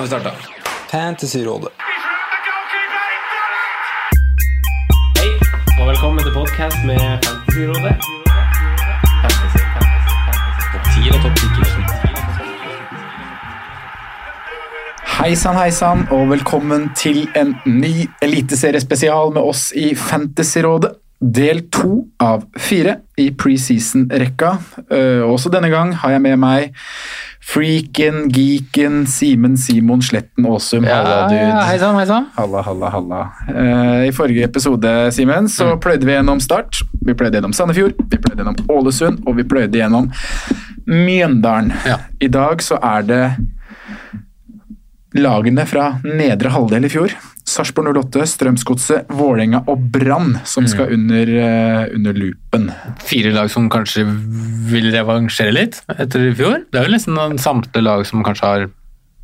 Har vi starta. Fantasyrådet. Hei, og velkommen til podcast med Fantasyrådet. Fantasy, fantasy, fantasy. Topp 10 og topp 10 Hei sann, hei sann, og velkommen til en ny eliteseriespesial med oss i Fantasyrådet. Del to av fire i preseason-rekka. Uh, også denne gang har jeg med meg freaken, geeken, Simen Simon Sletten Aasum. Halla, dude. Hei sann, hei sann. Halla, halla, halla. Eh, I forrige episode Simen, så pløyde vi gjennom Start, vi pløyde gjennom Sandefjord, vi pløyde gjennom Ålesund, og vi pløyde gjennom Mjøndalen. Ja. I dag så er det lagene fra nedre halvdel i fjor. Sarpsborg 08, Strømsgodset, Vålerenga og Brann som skal under, eh, under loopen. Fire lag som kanskje vil revansjere litt etter i fjor. Det er vel nesten samtlige lag som kanskje har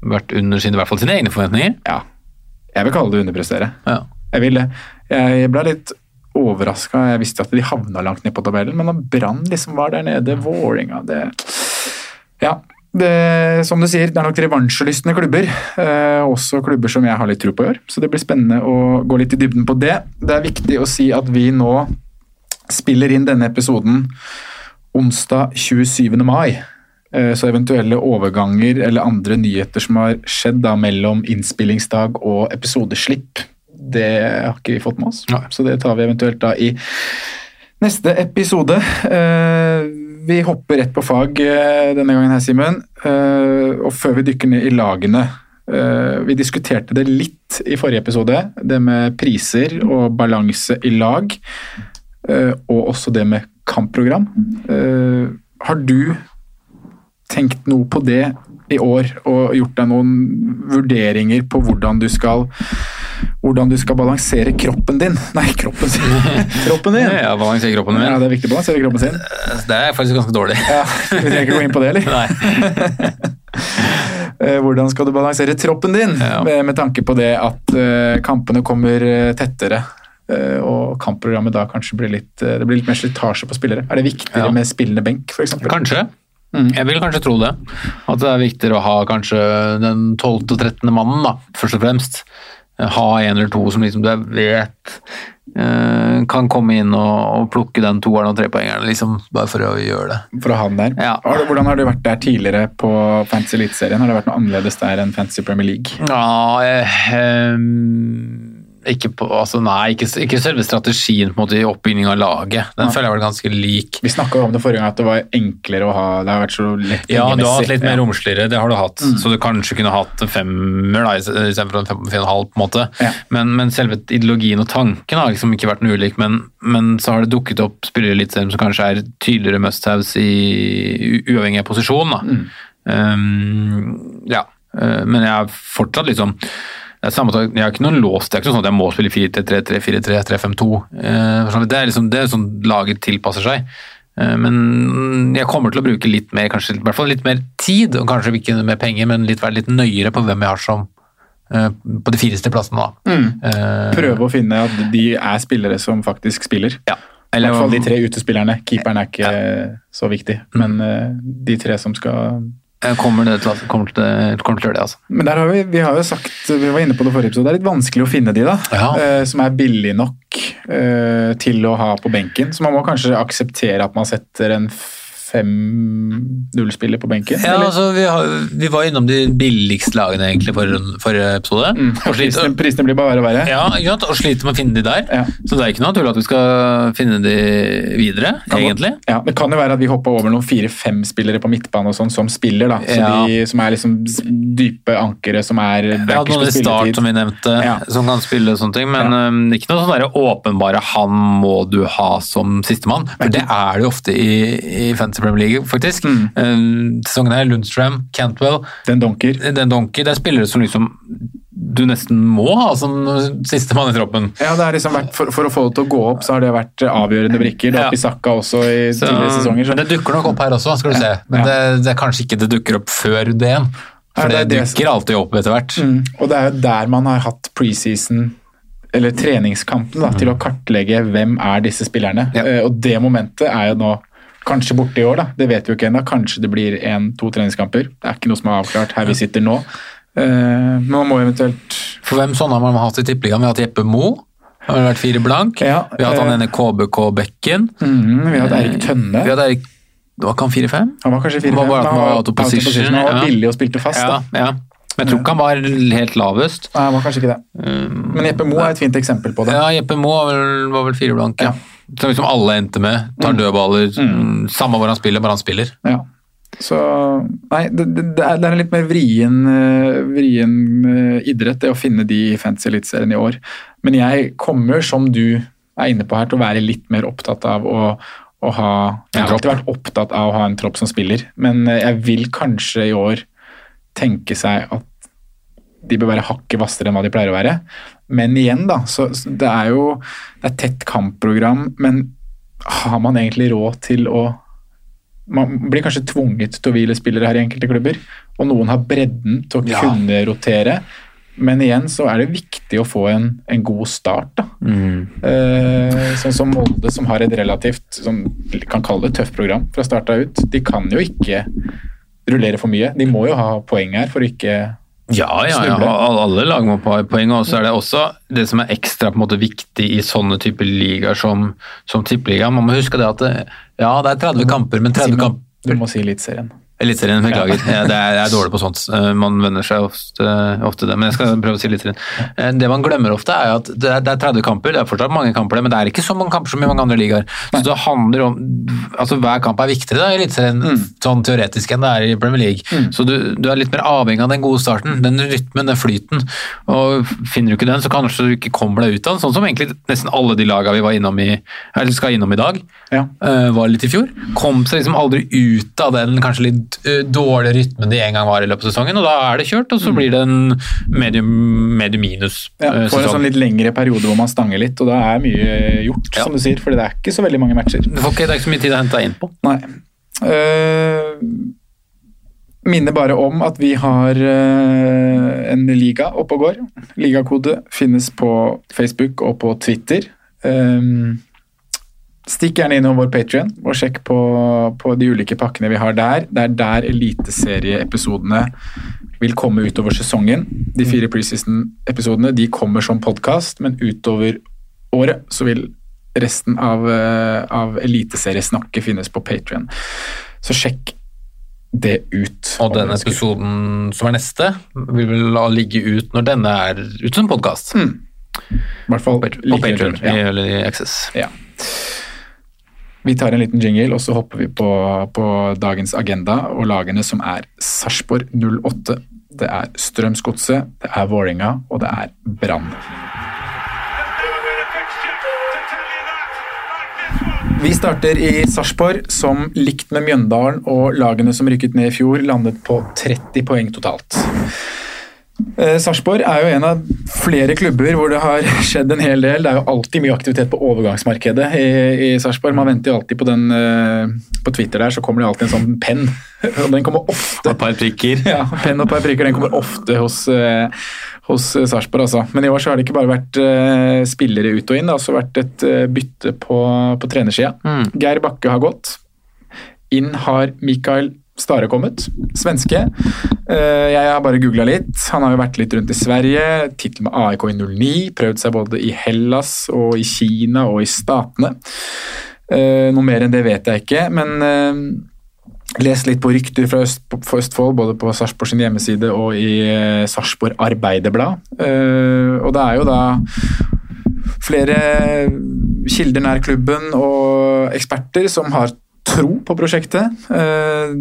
vært under sine, i hvert fall sine egne forventninger. Ja, jeg vil kalle det underprestere. Ja. Jeg vil det. Jeg ble litt overraska. Jeg visste at de havna langt ned på tabellen, men da Brann liksom var der nede, Vålerenga det Ja. Det, som du sier, det er nok revansjelystne klubber. Eh, også klubber som jeg har litt tro på i år. Så det blir spennende å gå litt i dybden på det. Det er viktig å si at vi nå spiller inn denne episoden onsdag 27. mai. Eh, Så eventuelle overganger eller andre nyheter som har skjedd da mellom innspillingsdag og episodeslipp, det har ikke vi fått med oss. Nei. Så det tar vi eventuelt da i neste episode. Eh, Vi hopper rett på fag eh, denne gangen her, Simen. Eh, Og før vi dykker ned i lagene eh, Vi diskuterte det litt i forrige episode, det med priser og balanse i lag. Og også det med kampprogram. Har du tenkt noe på det i år og gjort deg noen vurderinger på hvordan du skal hvordan du skal balansere kroppen din? Nei, kroppen sin. kroppen din! Ja, balansere kroppen min. Ja, det er viktig å balansere kroppen sin. Det er faktisk ganske dårlig. Ja, Vi trenger ikke gå inn på det, eller? Nei. Eh, Hvordan skal du balansere troppen din, Ja. med, med tanke på det at uh, kampene kommer eh, tettere? eh, Og kampprogrammet da kanskje blir litt, eh, det blir litt mer slitasje på spillere. Er det viktigere Ja. med spillende benk, f.eks.? Kanskje. Jeg vil kanskje tro det. At det er viktigere å ha kanskje den 12.-13. mannen, da, først og fremst. Ha en eller to som liksom du vet eh, kan komme inn og, og plukke den toeren og trepoengeren, liksom, bare for å gjøre det. For å ha den der. Ja. Har du- Hvordan har du vært der tidligere på Fantasy Eliteserien? Har det vært noe annerledes der enn Fantasy Premier League? Ja, eh, ehm, ikke på, altså nei, ikke, ikke selve strategien på en måte i oppbygging av laget. Den Ja. føler jeg var ganske lik. Vi snakka om det forrige gang, at det var enklere å ha Det har vært så lett Ja, du har hatt litt mer romsligere, det har du hatt. Så du kanskje kunne hatt en femmer da, istedenfor en fem, fem og en halv, på en måte. Ja. Men, men selve ideologien og tanken har liksom ikke vært noe ulik, men, men så har det dukket opp spillere litt som kanskje er tydeligere must-haves i uavhengig av posisjon. Da. Um, ja, Uh, men jeg er fortsatt liksom det er samme, jeg har ikke noen låst, det er ikke sånn at jeg må spille 4-3-3, 4-4-3, 3-5-2. eh, for så vidt. Det er liksom det er sånn laget tilpasser seg. Eh, Men jeg kommer til å bruke litt mer, kanskje i hvert fall litt mer tid, og kanskje ikke mer penger, men litt, være litt nøyere på hvem jeg har som eh, på de fireste plassene. da. Mm. Prøve å finne at de er spillere som faktisk spiller. Ja. I hvert fall de tre utespillerne. Keeperen er ikke så viktig, men eh, de tre som skal kommer, det til, kommer, til, kommer til det, altså. Men der har vi, vi har jo sagt, vi var inne på det forrige episode, det er litt vanskelig å finne de da, Ja. eh, som er billig nok eh, til å ha på benken. Så man må kanskje akseptere at man setter en 5-0-spiller på benken? Ja, altså, vi, har, vi var innom de billigste lagene egentlig forrige, for episode. Mm, Og sliter, prisene, prisene blir bare verre og verre. ja, ikke sant? og sliter med å finne de der. Ja. Så det er ikke noe tull at vi skal finne de videre, Kan egentlig. egentlig. Ja, Det kan jo være at vi hopper over noen fire-fem spillere på midtbane og sånn som spiller, da. Ja. de som er liksom dype ankere som er Vi hadde noen i start som vi nevnte, Ja. som kan spille og sånne ting, men um, ikke noe sånn åpenbare 'han må du ha som sistemann'. For det er det jo ofte i, i Fantasy Premier League, faktisk. Mm. Uh, sesongen her, Lundstrøm, Cantwell, Den donker. den donker. det er spillere som liksom du nesten må ha som sistemann i troppen. Ja, det er liksom vært, for, for å få det til å gå opp, så har det vært avgjørende brikker. Det Ja. er også i Så, tidligere sesonger. Så. men det dukker nok opp her også, skal du se. Men Ja. det, det er kanskje ikke det dukker opp før det igjen. For ja, det, det er dukker alltid opp etter hvert. Mm. Og det er jo der man har hatt preseason, eller treningskampen, da, til å kartlegge hvem er disse spillerne. Ja. Eh, Og det momentet er jo nå kanskje borte i år, da. Det vet vi jo ikke ennå. Kanskje det blir én-to treningskamper. Det er ikke noe som er avklart her vi sitter nå. Eh, Men man må eventuelt For hvem sånne har man hatt i tippeligaen? Vi har hatt Jeppe Mo. Har vært fire blank. Ja, vi har hatt han eh, ene KBK-bekken. mm, Vi har hatt Eirik Tønne. Vi hadde Erik Var ikke han 4-5? Han var kanskje fire Var bare at men han var var position, Han var billig og spilte fast, Ja, da. ja. Men jeg tror ikke han var helt lavest. Nei, han var kanskje ikke det. Men Jeppe Mo er et fint eksempel på det. Ja, Jeppe Mo var vel, var vel fire blank. Ja. Ja. Så liksom alle endte med. Tar dødballer. mm, Samme hvor han spiller, bare han spiller. Ja. Så Nei, det, det, er en litt mer vrien, eh, vrien eh, idrett, det å finne de i Fantasy Eliteserien i år. Men jeg kommer, som du er inne på her, til å være litt mer opptatt av å, å ha Jeg har alltid vært opptatt av å ha en tropp som spiller, men eh, jeg vil kanskje i år tenke seg at de bør være hakket hvassere enn hva de pleier å være. Men igjen, da, så så det er jo det er tett kampprogram, men har man egentlig råd til å man blir kanskje tvunget til å hvile spillere her i enkelte klubber, og noen har bredden til å Ja. kunne rotere. Men igjen så er det viktig å få en, en god start. da. Eh, sånn som Molde, som har et relativt som kan kalle det tøft program fra starta ut. De kan jo ikke rullere for mye. De må jo ha poeng her for å ikke Ja, ja, ja. Alle lag må ha poeng. Og så er det også det som er ekstra på en måte viktig i sånne typer ligaer som, som tippeligaen. Man må huske det at det, ja, det er 30 kamper, men 30 kamper Du må si Eliteserien. Eliteserien, beklager. Ja. er, jeg er dårlig på sånt. Eh, Man venner seg ofte, ofte det, men jeg skal prøve å si Eliteserien. Eh, Det man glemmer ofte, er at det er, det er 30 kamper, det er fortsatt mange kamper, men det er ikke så mange kamper som i mange andre ligaer. Så det handler om altså Hver kamp er viktigere da, i Eliteserien sånn teoretisk enn det er i Premier League. Så du, du er litt mer avhengig av den gode starten, den rytmen, den flyten. Og finner du ikke den, så kanskje du ikke kommer deg ut av den, sånn som egentlig nesten alle de lagene vi var innom i, eller skal innom i dag Ja. eh, var litt i fjor. Kom seg liksom aldri ut av den kanskje litt eh, rytme rytmen de en gang var i løpet av sesongen, og da er det kjørt, og så blir det en medium, medium minus Ja, eh, for en sånn litt lengre periode hvor man stanger litt, og da er mye gjort, Ja. som du sier. For det er ikke så veldig mange matcher. Det, får ikke, det er ikke så mye tid å hente deg inn på. Nei. Uh, minner bare om at vi har uh, en liga oppe og går. Ligakode finnes på Facebook og på Twitter. Um, stikk gjerne innom vår Patrion og sjekk på, på de ulike pakkene vi har der. Det er der eliteserieepisodene vil komme utover sesongen. De fire preseason-episodene de kommer som podkast, men utover året så vil resten av, eh, av eliteseriesnakket finnes på Patrion. Så sjekk det ut. Og den episoden som er neste, vil vel ligge ut når denne er ute som podkast. I hvert fall På Patreon Ja. eller i Access. Ja. Vi tar en liten jingle, og så hopper vi på, på dagens agenda og lagene som er Sarpsborg 08. Det er Strømsgodset, det er Vålerenga, og det er Brann. Vi starter i Sarpsborg, som likt med Mjøndalen og lagene som rykket ned i fjor, landet på 30 poeng totalt. Eh, Sarpsborg er jo en av flere klubber hvor det har skjedd en hel del. Det er jo alltid mye aktivitet på overgangsmarkedet i, i Sarpsborg. Man venter jo alltid på den eh, På Twitter der så kommer det alltid en sånn penn. Og den kommer ofte. Et par prikker. Ja, penn og et par prikker. Den kommer ofte hos, eh, hos eh, Sarpsborg, altså. Men i år så har det ikke bare vært eh, spillere ut og inn, det har også vært et bytte på, på trenersida. Geir Bakke har gått. Inn har Mikael Stare kommet. Svenske. Eh, Jeg har bare googla litt. Han har jo vært litt rundt i Sverige. Tittel med AIK i 09. Prøvd seg både i Hellas og i Kina og i Statene. Eh, Noe mer enn det vet jeg ikke, men eh, lest litt på rykter fra Øst, for Østfold, både på Sarpsborg sin hjemmeside og i Sarsborg Arbeiderblad. Og det er jo da flere kilder nær klubben og eksperter som har tro på prosjektet. Eh,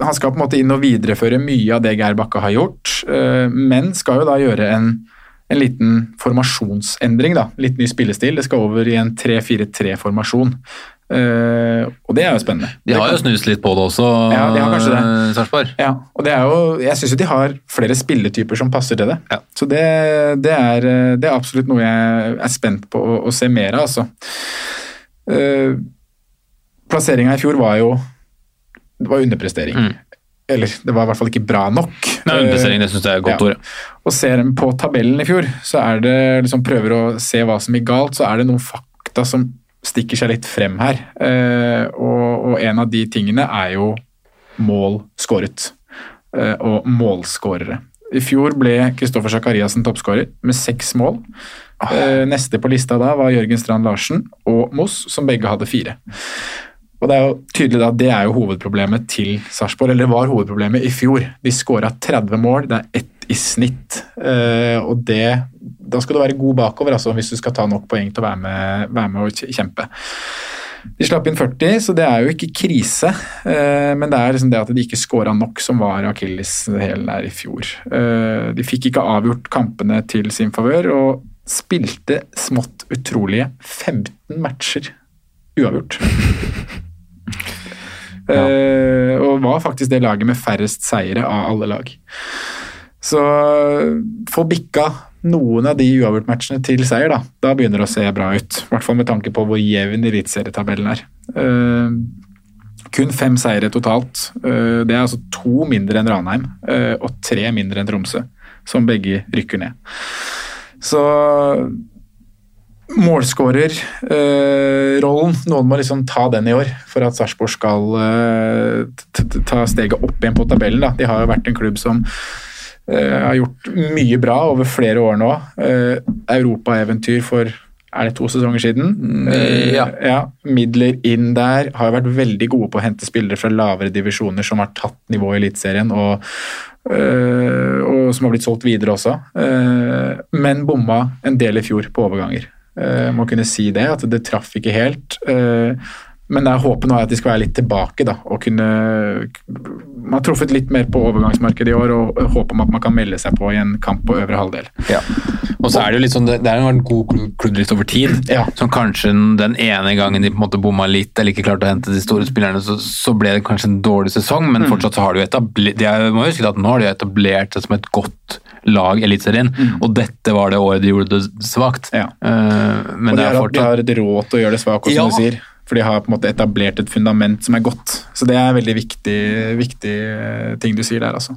han skal på en måte inn og videreføre mye av det Geir Bakke har gjort, eh, men skal jo da gjøre en, en liten formasjonsendring. da, Litt ny spillestil. Det skal over i en 3-4-3-formasjon. Uh, og det er jo spennende. De har jo snust litt på det også, ja, de har kanskje det. Sarpsborg. Ja, og det er jo, jeg syns jo de har flere spilletyper som passer til det. Ja. Så det, det, er, det, er, absolutt noe jeg er spent på å, å se mer av, altså. Uh, Plasseringa i fjor var jo det var underprestering. Mm. Eller det var i hvert fall ikke bra nok. Nei, underprestering, det synes jeg er godt ja. ord. Og ser en på tabellen i fjor, så er det liksom prøver å se hva som gikk galt, så er det noen fakta som stikker seg litt frem her. Eh, og, og, en av de tingene er jo mål skåret. Eh, og målskårere. I fjor ble Kristoffer Sakariassen toppskårer med seks mål. Eh, neste på lista da var Jørgen Strand Larsen og Moss, som begge hadde fire. Og Det er jo tydelig at det er jo hovedproblemet til Sarpsborg, eller det var hovedproblemet i fjor. De skåra 30 mål, det er ett i snitt. og det da skal du være god bakover altså, hvis du skal ta nok poeng til å være med, være med og kjempe. De slapp inn 40, så det er jo ikke krise. Eh, men det er liksom det at de ikke skåra nok som var akilleshælen der i fjor. Eh, de fikk ikke avgjort kampene til sin favør, og spilte smått utrolige 15 matcher uavgjort. Eh, og var faktisk det laget med færrest seire av alle lag. Så få bikka noen av de uavgjortmatchene til seier, da, da begynner det å se bra ut. I hvert fall med tanke på hvor jevn eliteserietabellen er. Uh, kun fem seire totalt. Uh, det er altså to mindre enn Ranheim uh, og tre mindre enn Tromsø, som begge rykker ned. Så målskårerrollen. Noen må liksom ta den i år for at Sarpsborg skal ta steget opp igjen på tabellen. Da. De har jo vært en klubb som eh, har gjort mye bra over flere år nå. Eh, Europaeventyr for er det to sesonger siden? Uh, ja. ja. Midler inn der. Har vært veldig gode på å hente spillere fra lavere divisjoner som har tatt nivået i Eliteserien, og, og, som har blitt solgt videre også. men bomma en del i fjor på overganger. Må kunne si det, at det traff ikke helt. Men det er håpet nå er at de skal være litt tilbake da, og kunne Man har truffet litt mer på overgangsmarkedet i år og håper om at man kan melde seg på i en kamp på øvre halvdel. Ja. Og så er Det jo litt sånn, det er vært en god klubbdrift over tid, ja. som kanskje den ene gangen de på en måte bomma litt eller ikke klarte å hente de store spillerne, så, så ble det kanskje en dårlig sesong, men mm. fortsatt så har de jo etablert de er, må huske at nå har de etablert det som et godt lag Eliteserien, mm. og dette var det året de gjorde det svakt. Ja. Uh, og de, har, fortsatt... de har et råd til å gjøre det svakt, som ja. du sier. For de har på en måte etablert et fundament som er godt. Så det er en veldig viktig, viktig eh, ting du sier der, altså.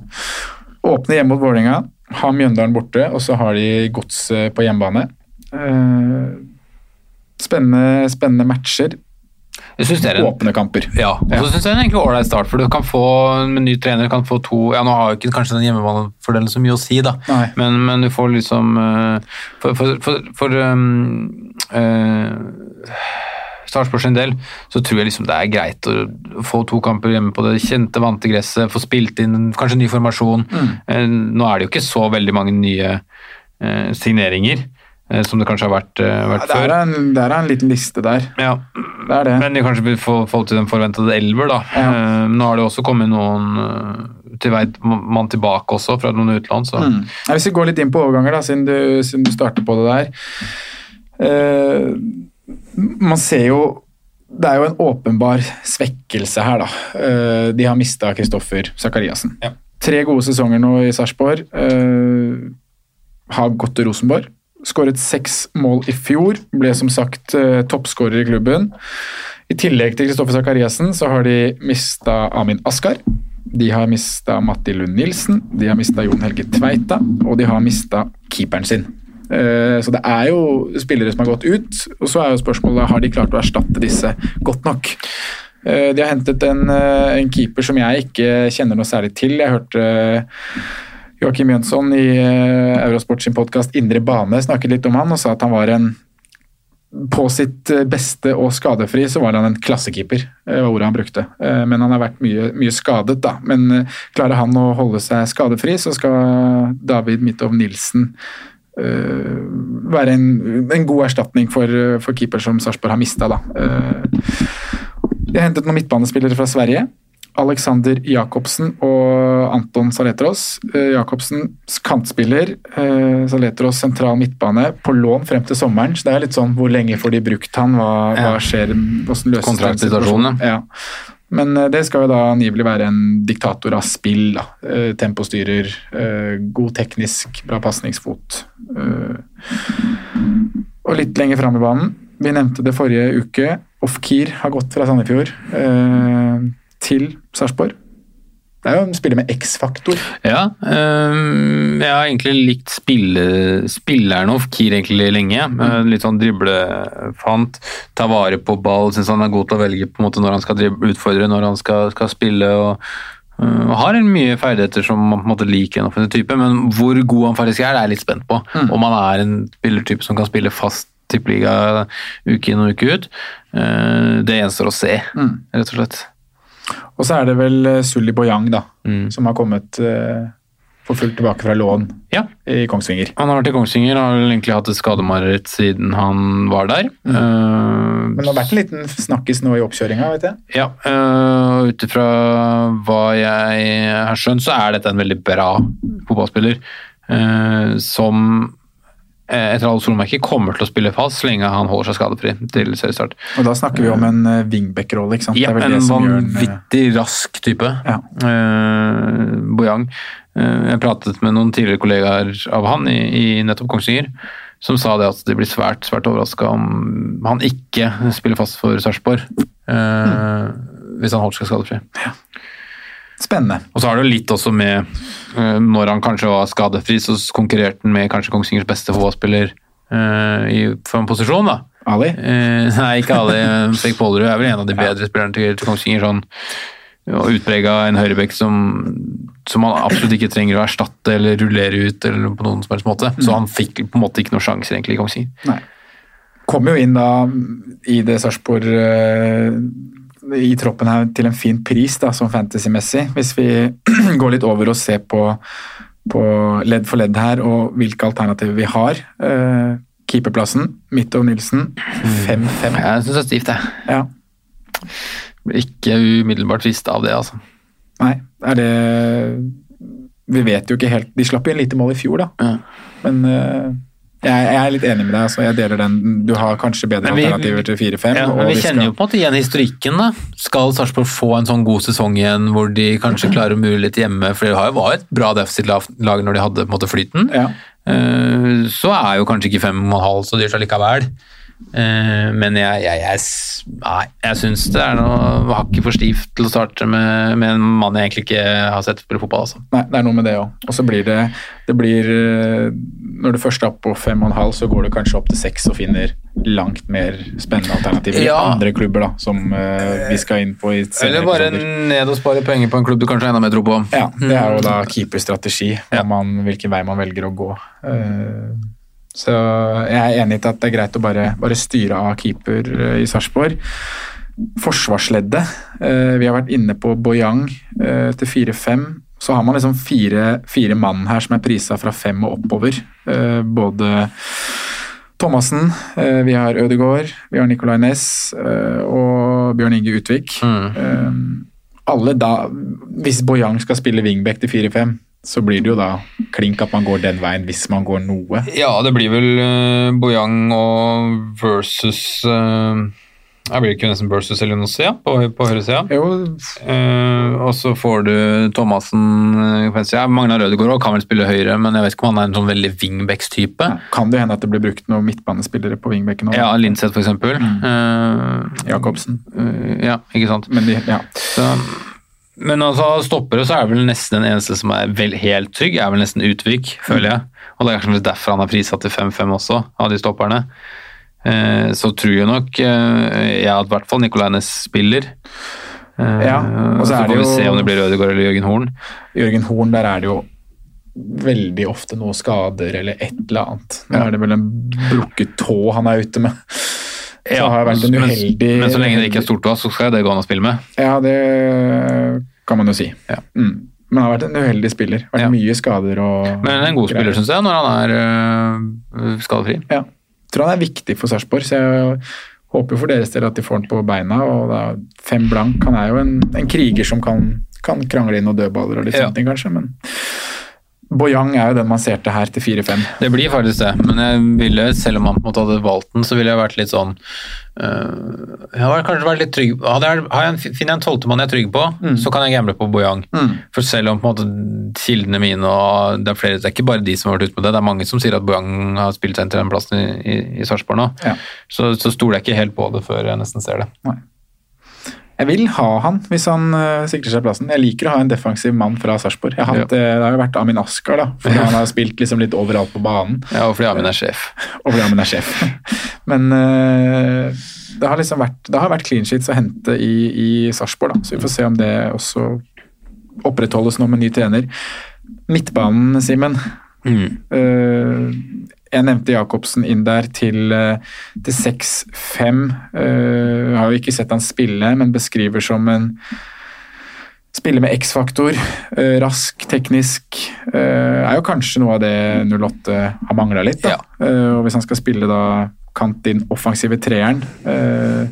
Åpne hjemme mot Vålerenga, ha Mjøndalen borte, og så har de Godset på hjemmebane. Uh, spennende, spennende matcher. En, Åpne kamper. Ja, og så syns jeg det er en ålreit start. for du kan få Med ny trener kan få to ja Nå har jo ikke kanskje den hjemmebanefordelen så mye å si, da, men, men, du får liksom eh, For, for, for, for um, uh, Sarpsborg sin del, så tror jeg liksom det er greit å få to kamper hjemme på det kjente, vante gresset, få spilt inn kanskje ny formasjon. Mm. Eh, nå er det jo ikke så veldig mange nye eh, signeringer. Eh, som det kanskje har vært, vært ja, før. En, det er en liten liste der. Ja. Det er det. Men de kanskje vil få folk til den forventede elver, da. Ja. Nå har det også kommet noen til vei mann tilbake også, fra noen utlån. Mm. Hvis vi går litt inn på overganger, da, siden du, siden du starter på det der. Uh, man ser jo det er jo en åpenbar svekkelse her, da. Uh, de har mista Kristoffer Sakariassen. Ja. Tre gode sesonger nå i Sarpsborg. Uh, har gått til Rosenborg. Skåret seks mål i fjor. Ble som sagt uh, toppskårer i klubben. I tillegg til Kristoffer Sakariassen så har de mista Amin Askar. De har mista Matti Lund Nilsen, de har mista Jon Helge Tveita, og de har mista keeperen sin. Eh, så det er jo spillere som har gått ut, og så er jo spørsmålet har de klart å erstatte disse godt nok. Eh, de har hentet en, eh, en keeper som jeg ikke kjenner noe særlig til. Jeg hørte Joakim Jønsson i Eurosport sin podkast Indre bane snakket litt om han og sa at han var en på sitt eh, beste og skadefri så var han en klassekeeper, eh, var ordet han brukte. Eh, Men han har vært mye, mye skadet, da. Men eh, klarer han å holde seg skadefri, så skal David Midtov Nilsen eh, være en, en god erstatning for, for keeper som Sarpsborg har mista, da. Eh, de har hentet noen midtbanespillere fra Sverige. Alexander Jacobsen og Anton Saletros. Eh, Jacobsen kantspiller, eh, Saletros sentral midtbane på lån frem til sommeren. Så det er litt sånn hvor lenge får de brukt han, hva, hva skjer, hvordan løses Kontraktsituasjonen, ja. Men eh, det skal jo da angivelig være en diktator av spill. da. Tempostyrer, god teknisk, bra pasningsfot. Og litt lenger fram i banen, vi nevnte det forrige uke, Ofkir har gått fra Sandefjord til Sarpsborg. Det er jo en spiller med X-faktor. Ja, øhm, jeg har egentlig likt spille, spilleren of Kir egentlig lenge. Mm. Litt sånn driblefant, ta vare på ball, syns han er god til å velge på en måte når han skal drible, utfordre, når han skal, skal spille. og øh, har en mye ferdigheter som man på en måte liker en offentlig type, men hvor god han faktisk er, det er jeg litt spent på. Om han er en spillertype som kan spille fast tippeliga uke inn og uke ut. Øh, det gjenstår å se, rett og slett. Og så er det vel eh, Sully Boyang, da, Mm. som har kommet eh, for fullt tilbake fra lån Ja. i Kongsvinger. Han har vært i Kongsvinger, og har egentlig hatt et skademareritt siden han var der. Mm. Uh, Men det har vært en liten snakkis nå i oppkjøringa, vet jeg. ja, uh, ut ifra hva jeg har skjønt, så er dette en veldig bra fotballspiller. Uh, som etter alle solmerker kommer til å spille fast så lenge han holder seg skadefri til seriestart. Og da snakker vi om en uh, wingback-rolle, ikke sant? Ja, en eh, vanvittig rask type. Ja. Uh, Bojang. Uh, jeg pratet med noen tidligere kollegaer av han i, i nettopp Kongsvinger, som sa det at de blir svært svært overraska om han ikke spiller fast for Sarpsborg. eh, Hvis han holder seg skadefri. Spennende. Og så har det jo litt også med eh, Når han kanskje var skadefri, så konkurrerte han med kanskje Kongsvingers beste fotballspiller uh, i for en posisjon, da. Ali? Uh, nei, ikke Ali. Stig Pålerud er vel en av de bedre spillerne til, til Kongsvinger. sånn og utprega en høyrebekk som, som han absolutt ikke trenger å erstatte eller rullere ut. eller på noen som helst måte. Så han fikk på en måte ikke noen sjanser egentlig i Kongsvinger. Kommer jo inn da i det Sarpsborg i troppen her til en fin pris, da, som fantasy-messig. Hvis vi går litt over og ser på, på ledd for ledd her, og hvilke alternativer vi har. Eh, keeperplassen, over Nilsen, 5-5. Jeg syns det er stivt, jeg. Ja. Blir Ikke umiddelbart frista av det, altså. Nei, er det Vi vet jo ikke helt De slapp jo inn lite mål i fjor, da. Ja. Men eh, jeg, jeg er litt enig med deg. Altså, jeg deler den. Du har kanskje bedre vi- alternativer til 4-5. Ja, men vi vi kjenner skal- jo på en måte igjen historikken. da. Skal Sarpsborg få en sånn god sesong igjen hvor de kanskje klarer å mure litt hjemme? For det var et bra defensivt lag lag når de hadde måte flyten. Ja. Eh, Så er jo kanskje ikke fem og en halv så dyrt allikevel. Eh, Men jeg, jeg, jeg, nei, jeg syns det er noe hakket for stivt til å starte med, med en mann jeg egentlig ikke har sett spille fotball. altså. Nei, det er noe med det òg. Og så blir det det blir, eh, Når du først er på fem og en halv, så går du kanskje opp til seks og finner langt mer spennende alternativer Ja. i andre klubber, da, som uh, vi skal inn på i Eller bare episoder. ned og spare penger på en klubb du kanskje har enda mer tro på. Ja, det er jo da keeperstrategi, hva Ja. man, hvilken vei man velger å gå. Eh, Så jeg er enig i at det er greit å bare, bare styre av keeper eh, i Sarpsborg. Forsvarsleddet. eh, Vi har vært inne på Boyang eh, til 4-5. Så har man liksom fire, fire mann her som er prisa fra fem og oppover. Både Thomassen, vi har Ødegaard, vi har Nicolay Næss og Bjørn Inge Utvik. Mm. Alle da Hvis Boyang skal spille wingback til 4-5, så blir det jo da klink at man går den veien hvis man går noe. Ja, det blir vel uh, Bojang og versus uh, Jeg blir ikke nesten versus Elionossia på, på høyresida. Jo, Uh, og så får du Thomassen på venstre. Ja, Magnar Rødegård kan vel spille høyre, men jeg vet ikke om han er en sånn veldig wingbacks-type. kan det hende at det blir brukt noen midtbanespillere på wingbacken Også? Ja, Linseth for eksempel. Uh, Jacobsen. uh, ja, ikke sant. Men de, ja. Så, men altså, stoppere så er det vel nesten den eneste som er vel helt trygg, er vel nesten Utvik, føler jeg. Og det er kanskje derfor han er prissatt til 5-5 også, av de stopperne. Eh, så tror jeg nok eh, jeg at i hvert fall Nicolay Næss spiller. Eh, Ja, og så så det får vi jo- se om det blir Rødegård eller Jørgen Horn. Jørgen Horn, der er det jo veldig ofte noe skader eller et eller annet. Nå Ja. er det vel en brukket tå han er ute med. Vært en men- uheldig Men så lenge det ikke er Stortås, så skal det gå an å spille med. Ja, det kan man jo si. Ja. Mm. Men han har vært en uheldig spiller. Vært Ja. mye skader og Men en god spiller, syns jeg, når han er øh, skadefri. Ja. Tror han er viktig for Sarpsborg, så jeg håper for deres del at de får han på beina. og da Fem blank, han er jo en, en kriger som kan, kan krangle inn noen dødballer og litt Ja. sånne ting, kanskje, men Boyang er jo den man ser til her til 4-5. Det blir faktisk det, men jeg ville, selv om han på en måte hadde valgt den, så ville jeg vært litt sånn øh, Jeg hadde kanskje vært litt trygg Hadde jeg, har jeg en, Finner jeg en tolvtemann jeg er trygg på, så kan jeg gamble på Boyang. Mm. For selv om på en måte kildene mine og det er flere, det er ikke bare de som har vært ute med det, det er mange som sier at Boyang har spilt seg inn til den plassen i, i, i Sarpsborg nå, Ja. så, så stoler jeg ikke helt på det før jeg nesten ser det. Jeg vil ha han hvis han uh, sikrer seg plassen. Jeg liker å ha en defensiv mann fra Sarpsborg. Ja. har eh, Det har jo vært Amin Askar, da, fordi han har spilt liksom litt overalt på banen. Ja, og fordi Amin er sjef. Og fordi Amin er sjef. Men uh, det har liksom vært, det har vært clean sheets å hente i, i Sarpsborg, da. så vi får se om det også opprettholdes nå med ny trener. Midtbanen, Simen. Mm. Eh, jeg nevnte Jacobsen inn der til, eh, til 6-5. Uh, Jeg har jo ikke sett han spille, men beskriver som en Spiller med X-faktor. Uh, Rask, teknisk. Uh, Er jo kanskje noe av det 08 har mangla litt. Eh, Og hvis han skal spille da kant inn offensive treeren, eh,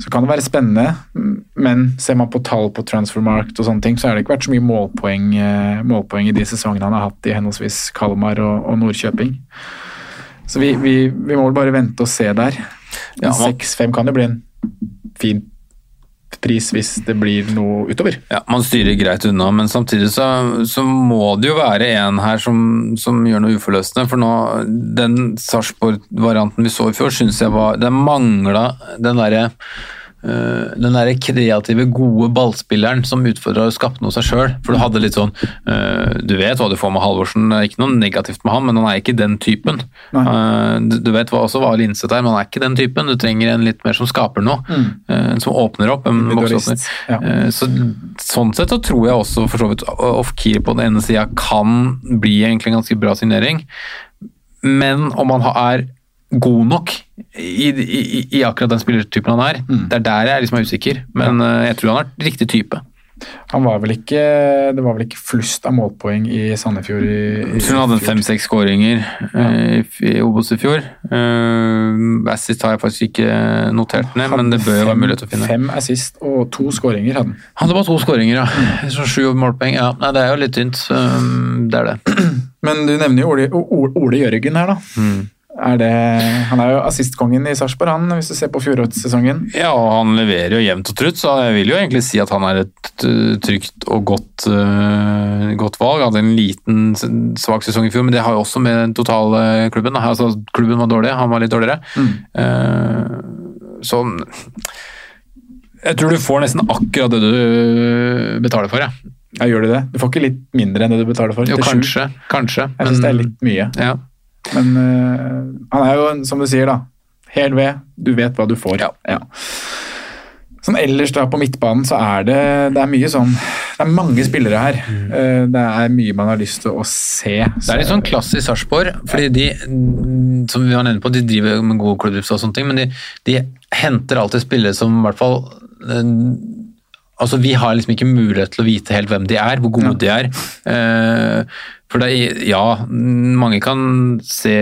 så kan det være spennende. Men ser man på tall på transfermarkt og sånne ting, så har det ikke vært så mye målpoeng, eh, målpoeng i de sesongene han har hatt i henholdsvis Kalmar og, og Nordkjøping. Så vi, vi, vi må vel bare vente og se der. Ja, man- 6-5 kan jo bli en fin pris hvis det blir noe utover. Ja, Man styrer greit unna, men samtidig så, så må det jo være en her som, som gjør noe uforløsende. For nå, den Sarpsborg-varianten vi så i fjor, syns jeg var Den mangla den derre den der kreative, gode ballspilleren som utfordra og skapte noe seg sjøl. For du hadde litt sånn øh, Du vet hva du får med Halvorsen, det er ikke noe negativt med han, men han er ikke den typen. Uh, du, du vet hva, også hva Linseth er, men han er ikke den typen. Du trenger en litt mer som skaper noe. uh, en som åpner opp. En Individualist, ja. Eh, Så, sånn sett så tror jeg også for så vidt Off-Keer på den ene sida kan bli egentlig en ganske bra signering. Men om han er god nok i, i, i akkurat den spillertypen han er, Mm. det er der jeg liksom er usikker. Men ja. jeg tror han er riktig type. Han var vel ikke, det var vel ikke flust av målpoeng i Sandefjord i, i han hadde fem-seks skåringer ja. i Obos i fjor. Uh, assist har jeg faktisk ikke notert ned, men det bør fem, være mulighet til å finne. Fem assist og to skåringer hadde han. Hadde bare to skåringer, ja. Mm. Så sju målpoeng. Ja, nei, det er jo litt tynt. um, det er det. Men du nevner jo Ole, Ole Jørgen her, da. Mm. Er det, han er jo assistkongen i Sarpsborg, han, hvis du ser på fjorårssesongen. Ja, og han leverer jo jevnt og trutt, så jeg vil jo egentlig si at han er et trygt og godt, uh, godt valg. Han hadde en liten svak sesong i fjor, men det har jo også med den totale klubben. Altså, klubben var dårlig, han var litt dårligere. Uh, så jeg tror du får nesten akkurat det du betaler for, jeg. Ja, gjør du det? Du får ikke litt mindre enn det du betaler for? Jo, kanskje. kanskje. Jeg syns det er litt mye. Ja. Men øh, han er jo, som du sier, da, hel ved. Du vet hva du får. Ja. Sånn ellers da på midtbanen så er det, det er mye sånn Det er mange spillere her. Mm. Det er mye man har lyst til å se. Det er litt sånn klassisk Sarpsborg, fordi de, som vi var nede på, de driver med gode klubbdrift og sånne ting, men de, de henter alltid spillere som i hvert fall eh, Altså, vi har liksom ikke mulighet til å vite helt hvem de er, hvor gode de er. For det er, ja, mange kan se,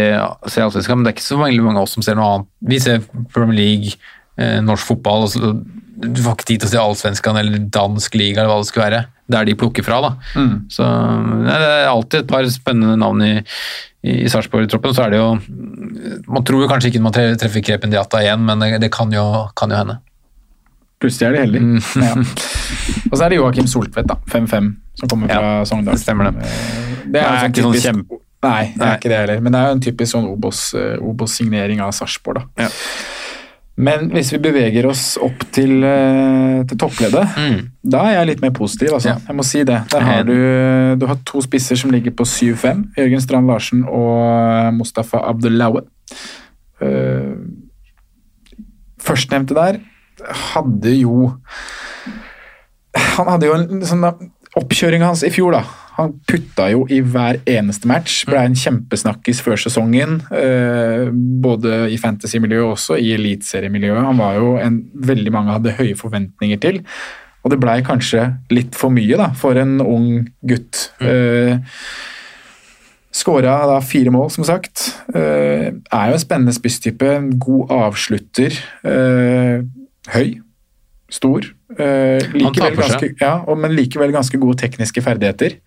se allsvenskan, men det er ikke så veldig mange av oss som ser noe annet. Vi ser Premier League, eh, norsk fotball, og så, du får ikke tid til å se allsvenskan eller dansk liga eller hva det skulle være. Der de plukker fra, da. Så nei, det er alltid et par spennende navn i, i Sarpsborg-troppen. Så er det jo Man tror jo kanskje ikke man treffer Krepen Diata igjen, men det, det kan, jo, kan jo hende. Plutselig er de heldige. Mm. Ja. Og så er det Joakim Soltvedt, da. 5-5, som kommer fra Ja, Sogndal. stemmer det. Eh, Det er, sånn ikke sånn kjempe- Nei, det er ikke det heller. Men det er jo en typisk sånn Obos-signering Obos-signering av Sarpsborg, da. Ja. Men hvis vi beveger oss opp til, eh, til toppleddet, da er jeg litt mer positiv, altså. Mm. Ja. Jeg må si det. Der har du, du har to spisser som ligger på 7-5. Jørgen Strand Larsen og Mustafa Abdullaue. Førstnevnte der hadde jo Han hadde jo en sånn Oppkjøringa hans i fjor da, Han putta jo i hver eneste match. Ble en kjempesnakkis før sesongen. eh, Både i fantasy-miljøet og også i eliteseriemiljøet. Han var jo en veldig mange hadde høye forventninger til. Og det blei kanskje litt for mye da, for en ung gutt. Mm. Skåra da fire mål, som sagt. Eh, er jo en spennende spisstype. God avslutter. Eh, høy. Stor. Eh, likevel ganske, ja, og, men likevel ganske gode tekniske ferdigheter.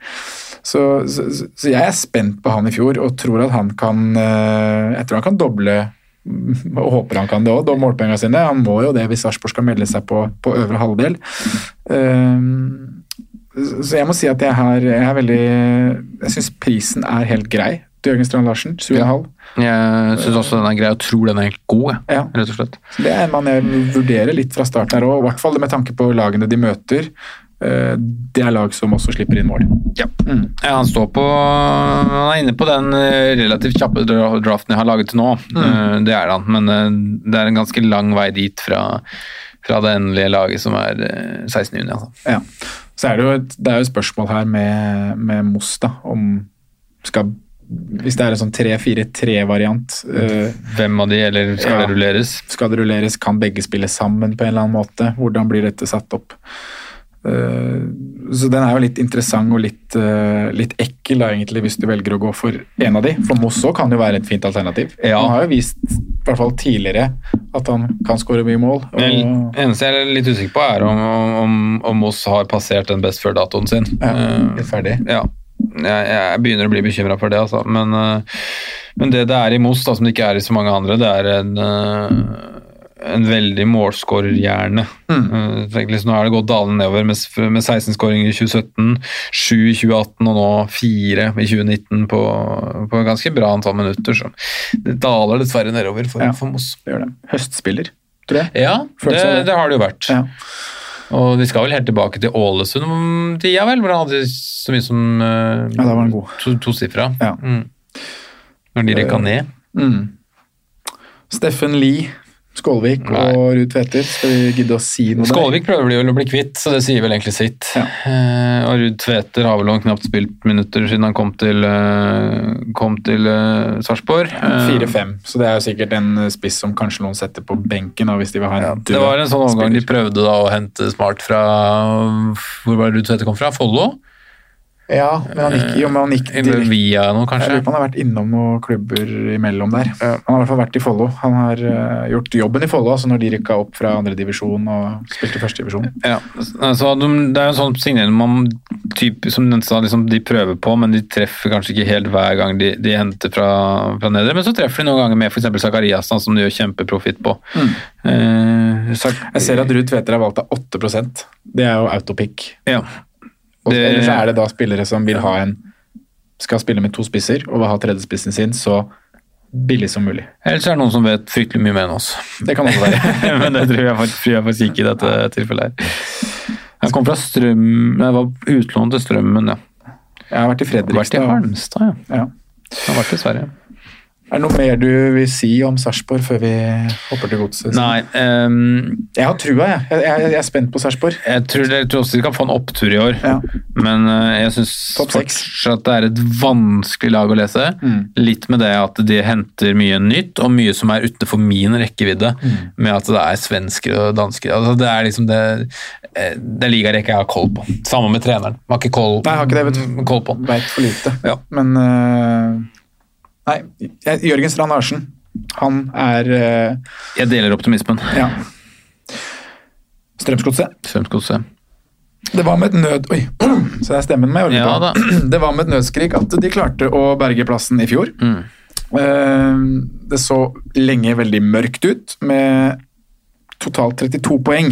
Så, så, så, jeg er spent på han i fjor og tror at han kan Jeg tror han kan doble og håper han kan det òg, doble målpengene sine. Han må jo det hvis Sarpsborg skal melde seg på, på øvre halvdel. Så jeg må si at jeg, har, jeg er veldig Jeg syns prisen er helt grei til Jørgen Strand Larsen. 7,5. Jeg syns også den er grei, og tror den er helt god, ja. rett og slett. Så det er man vurderer litt fra starten her òg, i hvert fall med tanke på lagene de møter. Det er lag som også slipper inn mål. Ja. Mm. ja han står på Han er inne på den relativt kjappe draften jeg har laget til nå. Mm. Det er han, men det er en ganske lang vei dit fra, fra det endelige laget som er 16. juni. Altså. Ja. Så er det jo et, det er jo et spørsmål her med, med Moss, da, om skal hvis det er en sånn 3-4-3-variant uh, Hvem av de, eller skal ja, det rulleres? Skal det rulleres? Kan begge spille sammen på en eller annen måte? Hvordan blir dette satt opp? Uh, så den er jo litt interessant og litt, uh, litt ekkel, da, egentlig, hvis du velger å gå for en av de. For Moss òg kan jo være et fint alternativ. Ja. Han har jo vist, i hvert fall tidligere, at han kan skåre mye mål. Og... Det eneste jeg er litt usikker på, er om, om, om Moss har passert den best før-datoen sin. Ja, ferdig. Ja jeg, jeg, begynner å bli bekymra for det, altså. Men, uh, men, det det er i Moss, som det ikke er i så mange andre, det er en, uh, en veldig målskårerhjerne. Mm. Uh, liksom, nå er det gått dalende nedover med, med 16 skåringer i 2017, 7 i 2018 og nå 4 i 2019 på, på ganske bra antall minutter. Så det daler dessverre nedover for, ja, for Moss. Det gjør det. Høstspiller, tror jeg. Ja, det, det, har det jo vært. Ja. Og de skal vel helt tilbake til Ålesund-tida, vel? Hvor han hadde så mye som uh, ja, det var en god. to, tosifra. Ja. Mm. Når de rekka ned. Mm. Steffen Lie Skålvik Nei. og Ruud Tveter, skal vi gidde å si noe Skålvik der? prøver de vel å bli kvitt, så det sier vel egentlig sitt. Ja. Uh, og Ruud Tveter har vel knapt spilt minutter siden han kom til, uh, kom til uh, Sarpsborg. Fire-fem, så det er jo sikkert en spiss som kanskje noen setter på benken. Da, hvis de vil ha en ja, Det var en sånn omgang de prøvde da å hente smart fra Hvor var det Ruud Tveter kom fra? Follo? Ja, men han gikk, jo, men han gikk Eller via noe, kanskje? Jeg lurer på han har vært innom noen klubber imellom der. Ja. Han har i hvert fall vært i Follo. Han har uh, gjort jobben i Follo, altså når de rykka opp fra andredivisjon og spilte førstedivisjon. Ja, altså, de, det er jo en sånn signering man typ, som liksom, de prøver på, men de treffer kanskje ikke helt hver gang de, de henter fra, fra nedre. Men så treffer de noen ganger med f.eks. Zakariassen, som de gjør kjempeprofitt på. Mm. Uh, jeg ser at Ruud Tveter har valgt av 8 Det er jo autopic. Ja. Det... Ellers er det da spillere som vil ha en skal spille med to spisser og vil ha tredjespissen sin så billig som mulig. Ellers er det noen som vet fryktelig mye mer enn oss. Det kan også være. Men det tror jeg faktisk, jeg ikke i dette tilfellet. her. Han kom fra Strøm... Nei, var utlånt til Strømmen, ja. Jeg har vært i Fredrikstad. Vært i Halmstad, ja. ja. Jeg har vært i Sverige. Er det noe mer du vil si om Sarpsborg før vi hopper til godset? Nei. Um, jeg har trua, jeg. Jeg, jeg, jeg er spent på Sarpsborg. Jeg tror, jeg tror også de kan få en opptur i år, ja. men uh, jeg syns fortsatt det er et vanskelig lag å lese. Mm. Litt med det at de henter mye nytt, og mye som er utenfor min rekkevidde. Mm. Med at det er svensker og dansker. Altså, det er liksom det det ligarekka jeg har koll på. Sammen med treneren. Har ikke koll, Nei, har ikke det, vet du. koll på. Veit for lite. Ja. Men uh... Nei, Jørgen Strand Larsen. Han er uh, Jeg deler optimismen. Ja. Strømsgodset. Strømsgodset. Det var med et nød... Oi, så det er stemmen med. Ja, da. Det var med et nødskrik at de klarte å berge plassen i fjor. Mm. Uh, det så lenge veldig mørkt ut, med totalt 32 poeng.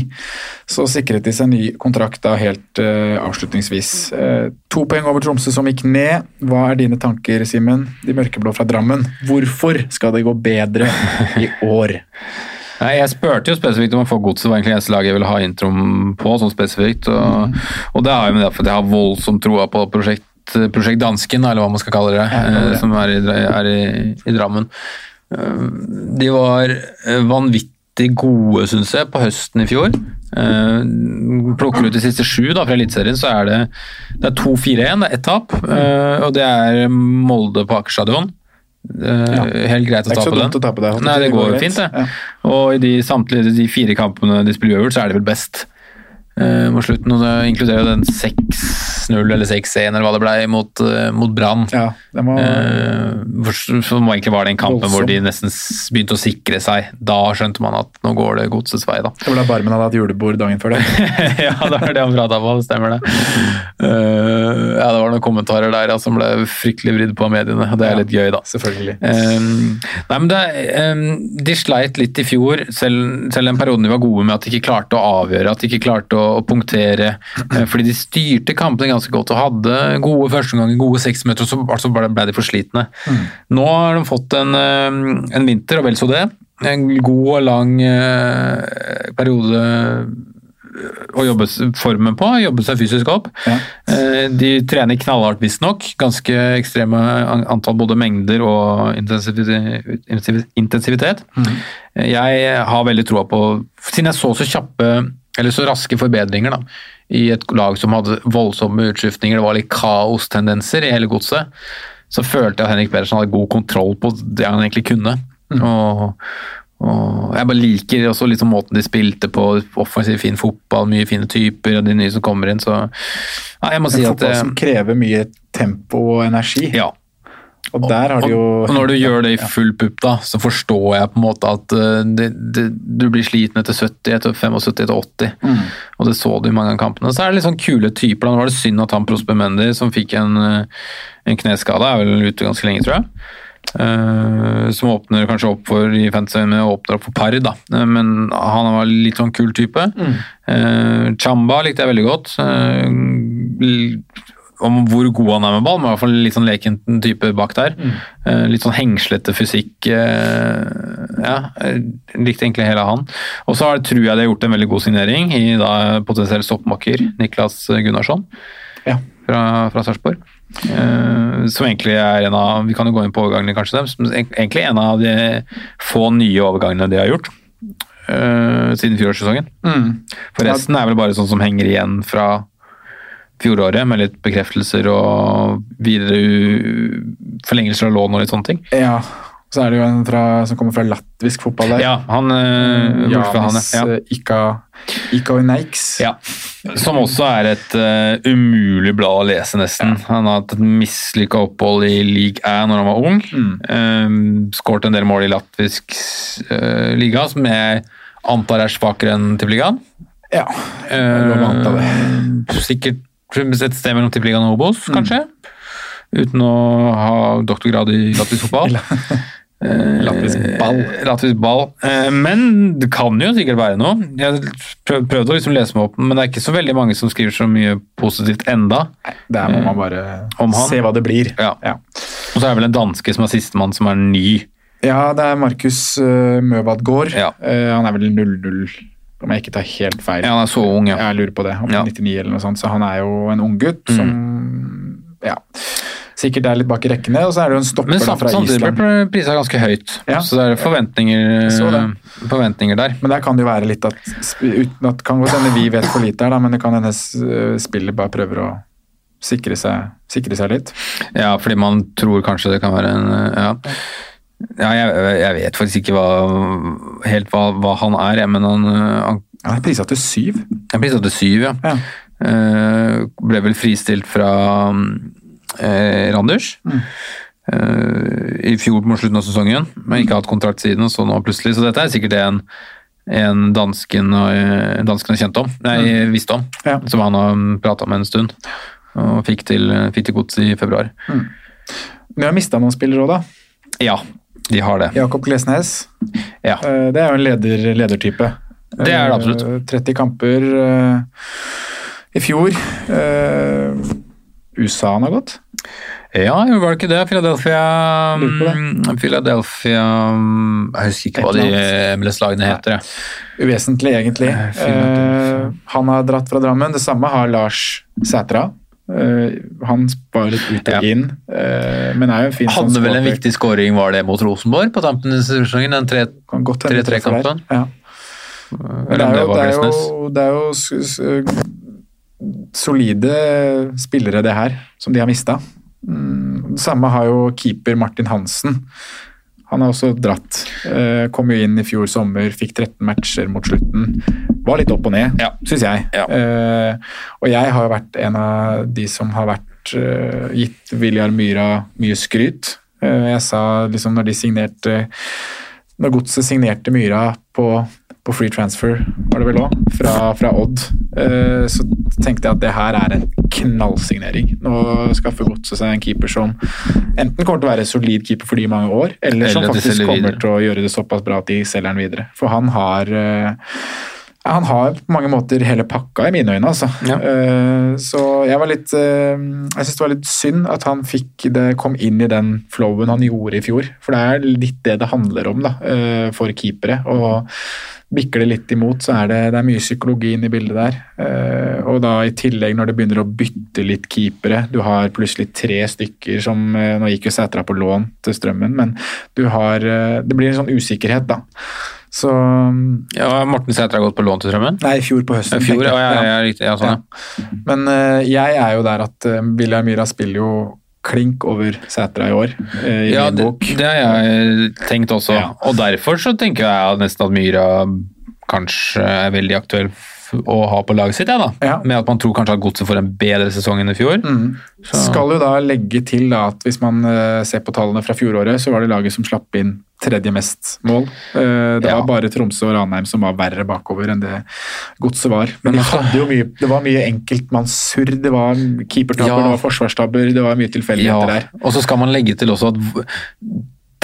Så sikret de seg ny kontrakt da helt uh, avslutningsvis. Uh, to poeng over Tromsø som gikk ned. Hva er dine tanker, Simen? De mørkeblå fra Drammen. Hvorfor skal det gå bedre i år? Nei, Jeg spurte jo spesifikt om å få godset, var egentlig eneste laget jeg ville ha introen på. sånn spesifikt, Og, mm. og det har jo med det for jeg har voldsomt troa på prosjekt, prosjekt Dansken, eller hva man skal kalle det, ja, det, det. som er, i, er i, i Drammen. De var vanvittig vanvittig gode, syns jeg, på høsten i fjor. Uh, plukker ut de siste sju da, fra Eliteserien, så er det, det er 2-4-1, det er ett tap. uh, og det er Molde på Aker stadion. Eh, Helt greit å tape den. å tape det. Nei, det går fint, det. Ja. Og i de, samtlige de fire kampene de spiller uavgjort, så er det vel best eh, mot slutten. Og det inkluderer jo den 6-0 eller 6-1 eller hva det ble mot, uh, mot Brann. Ja, må, Eh, som egentlig var den kampen hvor de nesten begynte å sikre seg. Da skjønte man at nå går det godsets vei, da. det var da Barmen hadde hatt julebord dagen før det. ja, det var det han prata på, det stemmer det. Uh, ja, det var noen kommentarer der ja, som ble fryktelig vridd på av mediene, det er litt gøy, da. Selvfølgelig. Um, nei, men det, um, De sleit litt i fjor, selv, selv den perioden de var gode med at de ikke klarte å avgjøre, at de ikke klarte å, å punktere. eh, fordi de styrte kampene ganske godt og hadde gode førsteomganger, gode seksmøter, og så altså ble ble de for slitne. Nå har de fått en, um, en vinter, og vel så det. En god og lang eh, periode å jobbe formen på, jobbe seg fysisk opp. Ja. Eh, De trener knallhardt visstnok, ganske ekstreme antall både mengder og intensivitet. Eh, Jeg har veldig troa på, siden jeg så så kjappe, eller så raske forbedringer da, i et lag som hadde voldsomme utskiftninger, det var litt kaostendenser i hele godset, så følte jeg at Henrik Pedersen hadde god kontroll på det han egentlig kunne. Og, og jeg bare liker også liksom måten de spilte på, offensiv, fin fotball, mye fine typer, og de nye som kommer inn, så ja, jeg må si at fotball eh, som krever mye tempo og energi. ja. Og der har de jo Og når du gjør det i full pupp, da, så forstår jeg på en måte at eh, det, det, du blir sliten etter 70, etter 75, etter 80. Mm. Og det så du i mange av kampene. Så er det litt sånn kule typer. da. Var det synd at han Prosper Mendy, som fikk en, eh, en kneskade, er vel ute ganske lenge, tror jeg. Uh, som åpner kanskje opp for i fantasy med åpner opp for par, da. Uh, men han var litt sånn kul type. Eh, Chamba likte jeg veldig godt. Eh, om hvor god han er med ball, men i hvert fall litt sånn leken type bak der. Mm. litt sånn hengslete fysikk. eh, ja, likte egentlig hele han. Og så tror jeg de har gjort en veldig god signering i da potensiell stoppmakker Niklas Gunnarsson Ja. fra, fra Sarpsborg. Uh, som egentlig er en av Vi kan jo gå inn på overgangene, kanskje. dem, som Egentlig en av de få nye overgangene de har gjort Uh, siden fjorårssesongen. Mm. For resten er vel bare sånn som henger igjen fra fjoråret, med litt bekreftelser og videre forlengelser av lån og litt sånne ting. Ja. Så er det jo en fra, som kommer fra latvisk fotball der. Ja, han, øh, bortsett han, Janis ja. Ika, Ika, Ja. Som også er et eh, umulig blad å lese, nesten. Han har hatt et mislykka opphold i League A når han var ung. Mm. Skåret en del mål i latvisk eh, liga, som jeg antar er svakere enn tippeligaen. Ja. Uh, lov å anta det. Sikkert et sted mellom tippeligaen og Obos, kanskje. Uten å ha doktorgrad i latvisk fotball. Latvisk ball. Eh, Latvisk ball. Eh, Men det kan jo sikkert være noe. Jeg prøv- prøvde å liksom lese meg opp, men det er ikke så veldig mange som skriver så mye positivt enda. Nei, Der må man bare se hva det blir. Ja. Ja. Og så er det vel en danske som er sistemann, som er ny. Ja, det er Markus uh, Møbadgaard. Ja. Uh, han er vel 0-0, om jeg ikke tar helt feil. Ja, han er så ung, ja. Jeg lurer på det. Om Ja. 99 eller noe sånt. Så han er jo en ung gutt som ja, sikkert er litt bak i rekkene. Og så er det jo en stopper Men samt- fra samtidig blir ble prisa ganske høyt, Ja. så det er forventninger, forventninger der. Men der kan det jo være litt at uten at kan godt hende vi vet for lite her, da, men det kan hende spillet bare prøver å sikre seg, sikre seg litt. Ja, fordi man tror kanskje det kan være en Ja, ja jeg, jeg vet faktisk ikke hva, helt hva, hva han er, men han, han Han er prisa til syv. Han er prisa til syv, ja. Ja. Uh, ble vel fristilt fra uh, Randers. Eh, I fjor mot slutten av sesongen, men ikke hatt kontrakt siden, så nå plutselig. Så dette er sikkert en, en dansken, dansken har kjent om, nei, visste om, Ja. som han har prata med en stund. Og fikk til, fikk til gods i februar. Vi har mista noen spillere òg, da. Ja, de har det. Jakob Glesnes. Ja. Eh, Det er jo en leder, ledertype. Det er det absolutt. Eh, 30 kamper eh, i fjor. USA han har gått. Ja, var det ikke det? Philadelphia det. mm, Philadelphia mm, Jeg husker ikke hva de. MLS-lagene heter. jeg. Uvesentlig, egentlig. Uh, han har dratt fra Drammen. Det samme har Lars Sætra. Eh, han var litt ut og inn, eh, men er jo en fin sånn Hadde vel en viktig skåring, var det mot Rosenborg på tampen i sesongen? Den tre Kan godt hende 3-3 treffer der. kampen. Ja. Men det er det jo, det er jo, det er jo solide spillere, det her, som de har mista. Mm, det samme har jo keeper Martin Hansen. Han har også dratt. Eh, kom jo inn i fjor sommer, fikk 13 matcher mot slutten. Var litt opp og ned, Ja. syns jeg. Ja. Eh, og jeg har vært en av de som har vært eh, gitt Viljar Myra mye skryt. Jeg sa liksom når de signerte Når Godset signerte Myra på, på free transfer, var det vel òg, fra, fra Odd, eh, så tenkte jeg at det her er en knallsignering. Nå skaffer Godset seg en keeper som enten kommer til å være solid keeper for de mange år, eller, Eller som faktisk kommer videre. til å gjøre det såpass bra at de selger den videre. For han har eh, han har på mange måter hele pakka i mine øyne, altså. Ja. Eh, så jeg var litt eh, Jeg syns det var litt synd at han fikk det, kom inn i den flowen han gjorde i fjor. For det er litt det det handler om da, eh, for keepere. Og bikker det litt imot, så er det, det er mye psykologi inne i bildet der. Og da i tillegg når det begynner å bytte litt keepere, du har plutselig tre stykker som Nå gikk jo Sætra på lån til Strømmen, men du har Det blir en sånn usikkerhet, da. Så Ja, Morten Sæther har gått på lån til Strømmen? Nei, i fjor på høsten. Fjor, ja, ja, ja, sånn. Men uh, jeg er jo der at uh, Viljar Myhra spiller jo klink over Sætra i år, Uh, i Ja, min det, bok. det har jeg tenkt også. Og derfor så tenker jeg nesten at Myra kanskje er veldig aktuell å ha på laget sitt, ja, da. Med at man tror kanskje at Godset får en bedre sesong enn i fjor. Mm. Skal jo da legge til da at hvis man ser på tallene fra fjoråret, så var det laget som slapp inn tredje mest mål. Eh, det Ja. var bare Tromsø og Ranheim som var verre bakover enn det Godset var. Men jo mye, det var mye enkeltmannssurr, det var keepertabber, Ja. det var forsvarstabber, det var mye tilfeldigheter der. og så skal man legge til også at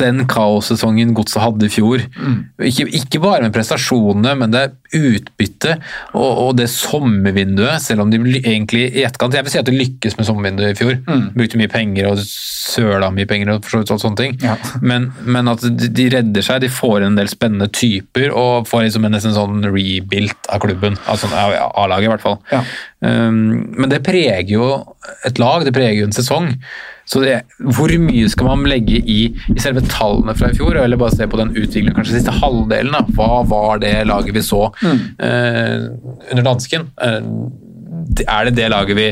den kaossesongen Godset hadde i fjor, Mm. ikke, ikke bare med prestasjonene, men det utbyttet og, og det sommervinduet, selv om de egentlig i etterkant Jeg vil si at de lykkes med sommervinduet i fjor. Mm. Brukte mye penger og søla mye penger og så sånne ting. Ja. Men, men at de, de redder seg, de får en del spennende typer og får liksom en nesten sånn rebuilt av klubben. Altså A-laget, i hvert fall. Ja. Um, men det preger jo et lag, det preger jo en sesong. Så det, hvor mye skal man legge i, i selve tallene fra i fjor, eller bare se på den utviklingen kanskje siste halvdelen? Da. Hva var det laget vi så eh, under dansken? Eh, er det det laget vi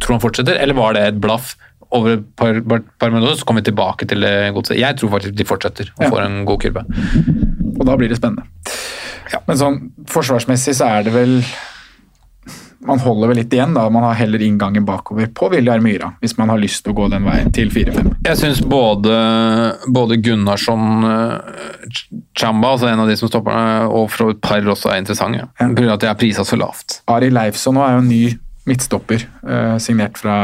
tror han fortsetter, eller var det et blaff over et par, par, par minutter, så kommer vi tilbake til det godset? Jeg tror faktisk de fortsetter og Ja. får en god kurve. Og da blir det spennende. Men sånn forsvarsmessig så er det vel Man holder vel litt igjen, da. Man har heller inngangen bakover på Viljar Myra, hvis man har lyst til å gå den veien til 4-5. Jeg syns både, både Gunnarsson, eh, Chamba, altså en av de som stopper, eh, og for så par også er interessante. Ja. At de er prisa så lavt. Ari Leifsson nå er jo en ny midtstopper, eh, signert fra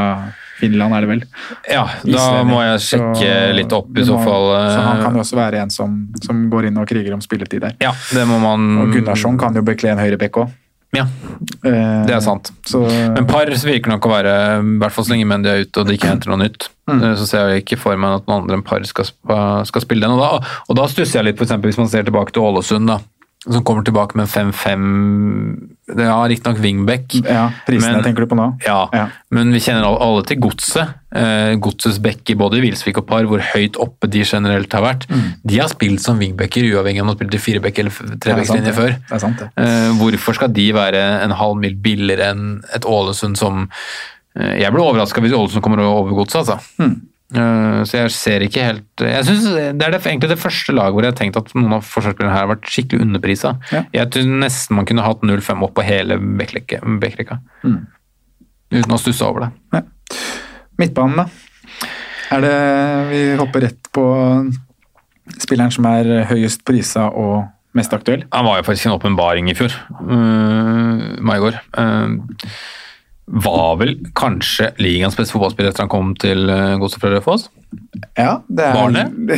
Finland, er det vel? Ja, da Islending. må jeg sjekke Så litt opp i så fall. Så han kan jo også være en som, som går inn og kriger om spilletid der. Ja, det må man Og Gunnarsson kan jo bekle en høyrebekk òg. Ja, det er sant. Så, Men par virker nok å være, i hvert fall så lenge Mendy er ute og de ikke henter noe nytt, Mm. eh, så ser jeg ikke for meg at noen andre enn par skal, skal spille den. Og da, og da stusser jeg litt, f.eks. eksempel hvis man ser tilbake til Ålesund, da, som kommer tilbake med en 5-5 Ja, riktignok wingback. ja, prisene Men- tenker du på nå? Ja, Ja. men vi kjenner alle- alle til godset. Eh, godsets bekker både i Vilsvik og Par, hvor høyt oppe de generelt har vært. De har spilt som wingbacker, uavhengig om de har spilt i fireback eller Mm. Er det. før. Det er sant, det. Eh, hvorfor skal de være en halv mil billigere enn et Ålesund som eh, Jeg blir overraska hvis Ålesund kommer over godset, altså. Mm. Eh, så jeg ser ikke helt Jeg synes Det er det, egentlig det første laget hvor jeg har tenkt at noen av forsvarsspillerne her har vært skikkelig underprisa. Ja. Jeg tror nesten man kunne hatt 0-5 opp på hele backrekka. Mm. Uten å stusse over det. Ja. Midtbanen, da? Er det Vi hopper rett på spilleren som er høyest prisa og mest aktuell? Han var jo faktisk en åpenbaring i fjor, uh, Maigård. Uh, var vel kanskje ligaens beste fotballspiller etter han kom til uh, Godset fra Raufoss. Ja, det er Var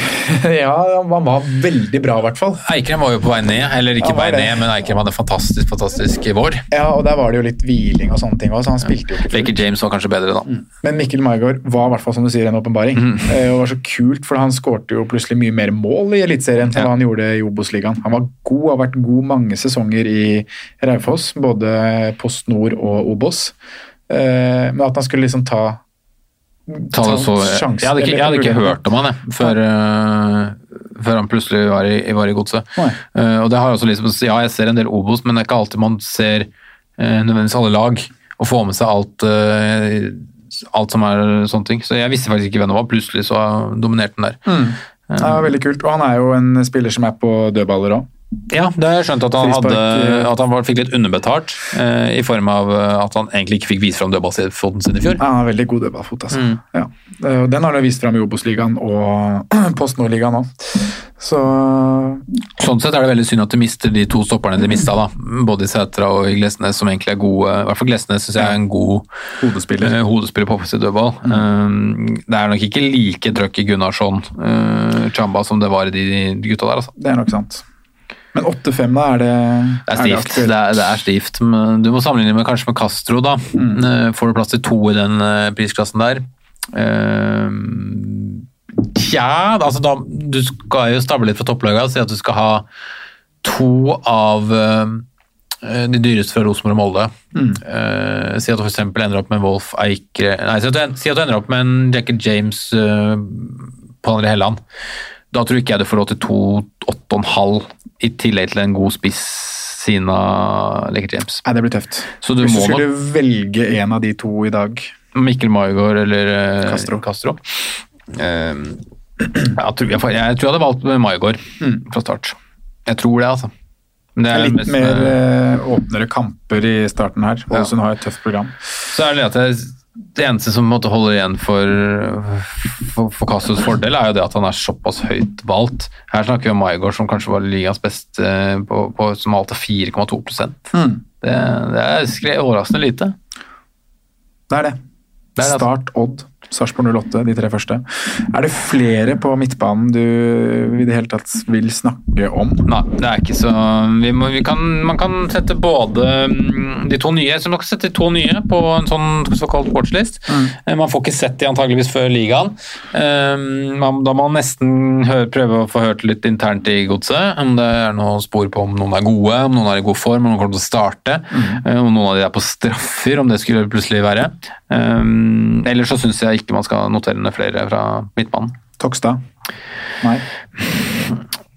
ja, han var veldig bra, i hvert fall. Eikrem var jo på vei ned, eller ikke på vei ned, men Eikrem hadde en fantastisk fantastisk vår. Ja, og der var det jo litt hviling og sånne ting òg, så han spilte jo ikke. Laker James var kanskje bedre, da. Men Mikkel Maigard var i hvert fall som du sier en åpenbaring. Eh, Og var så kult, for han skårte jo plutselig mye mer mål i Eliteserien enn Ja. hva han gjorde i Obos-ligaen. Han var god, har vært god mange sesonger i Raufoss, både Post Nord og Obos. Eh, Men at han skulle liksom ta Ta det så, sjansen, jeg hadde ikke, jeg hadde ikke hørt om han jeg, før, uh, før han plutselig var i, var i godset. Eh, og det har også liksom, ja, jeg ser en del Obos, men det er ikke alltid man ser uh, nødvendigvis alle lag og får med seg alt, alt som er sånne ting. Så jeg visste faktisk ikke hvem det var. Plutselig så dominerte han der. Mm. Ja, veldig kult. Og han er jo en spiller som er på dødballer òg. Ja, det har jeg skjønt at han, hadde, eh. at han fikk litt underbetalt, eh, i form av eh, at han egentlig ikke fikk vist fram dødballfoten sin i fjor. Ja, han har veldig god dødballfot, altså. Mm. Ja. Eh, Den har han vist fram i Obos-ligaen og Post Nord-ligaen òg. Så Sånn sett er det veldig synd at de mister de to stopperne de mista, da. Både i Sætra og i Glesnes, som egentlig er gode. I hvert fall Glesnes syns jeg er en god hodespiller. hodespiller på offensiv dødball. Eh, det er nok ikke like trøkk i Gunnarsson, uh, Chamba, som det var i de, de gutta der, altså. Det er nok sant. Men 8-5, da? Er det Det er stivt. Det er, det er stivt. Men du må sammenligne med kanskje med Castro, da. Mm. Får du plass til to i den eh, prisklassen der? Eh, Tja, altså da Du skal jo stable litt fra topplaga og si at du skal ha to av eh, de dyreste fra Rosenborg og Molde. Eh, si at du f.eks. ender opp med Wolf Eikre Nei, si at, du, si at du ender opp med en Jacket James uh, på André Helland. Da tror ikke jeg du får råd til to 8,5 i tillegg til en god spiss siden av Lekker James. Nei, det blir tøft. Så du Hvis du skulle nok velge en av de to i dag Mikkel Maigard eller eh, Castro. Castro. Um, jeg, tror, jeg, jeg tror jeg hadde valgt Maigård fra start. Jeg tror det, altså. Det er Litt mest mer med- eh, åpnere kamper i starten her. Ålesund har et tøft program. Så er det at jeg, det eneste som måtte holde igjen for, for, for Castros fordel, er jo det at han er såpass høyt valgt. Her snakker vi om Maigard, som kanskje var ligas beste, på, på, som valgte 4,2 Mm. det, det er overraskende lite. Det er det. Det er det, altså. Start, Odd, Sarpsborg 08, de tre første. Er det flere på midtbanen du i det hele tatt vil snakke om? Nei, det er ikke så vi må, vi kan, Man kan sette både mm, de to nye Så man kan sette de to nye på en sånn såkalt watchlist. Mm. Man får ikke sett de antageligvis før ligaen. Eh, man, da må man nesten høre, prøve å få hørt litt internt i godset. Om det er noen spor på om noen er gode, om noen er i god form, om noen kommer til å starte. mm. Om noen av de er på straffer, om det skulle plutselig være. Eh, ellers så syns jeg ikke man skal notere ned flere fra midtbanen. Tokstad? Nei.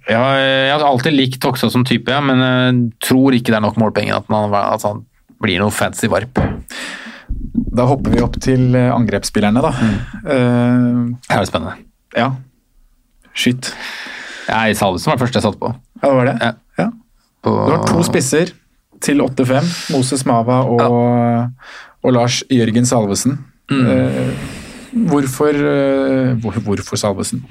Ja, jeg har alltid likt Tokstad som type, ja, men jeg tror ikke det er nok målpenger at, man, at han blir noe fancy varp. Da hopper vi opp til eh, angrepsspillerne, da. Mm. Uh, det er spennende. ja. Skyt. Jeg Salvesen var det første jeg satte på. Ja, det var det? Ja. Ja. på Du har to spisser til 8-5. Moses Mava og, og Lars Jørgen Salvesen. Mm. Eh, hvorfor, eh, hvor, hvorfor Salvesen?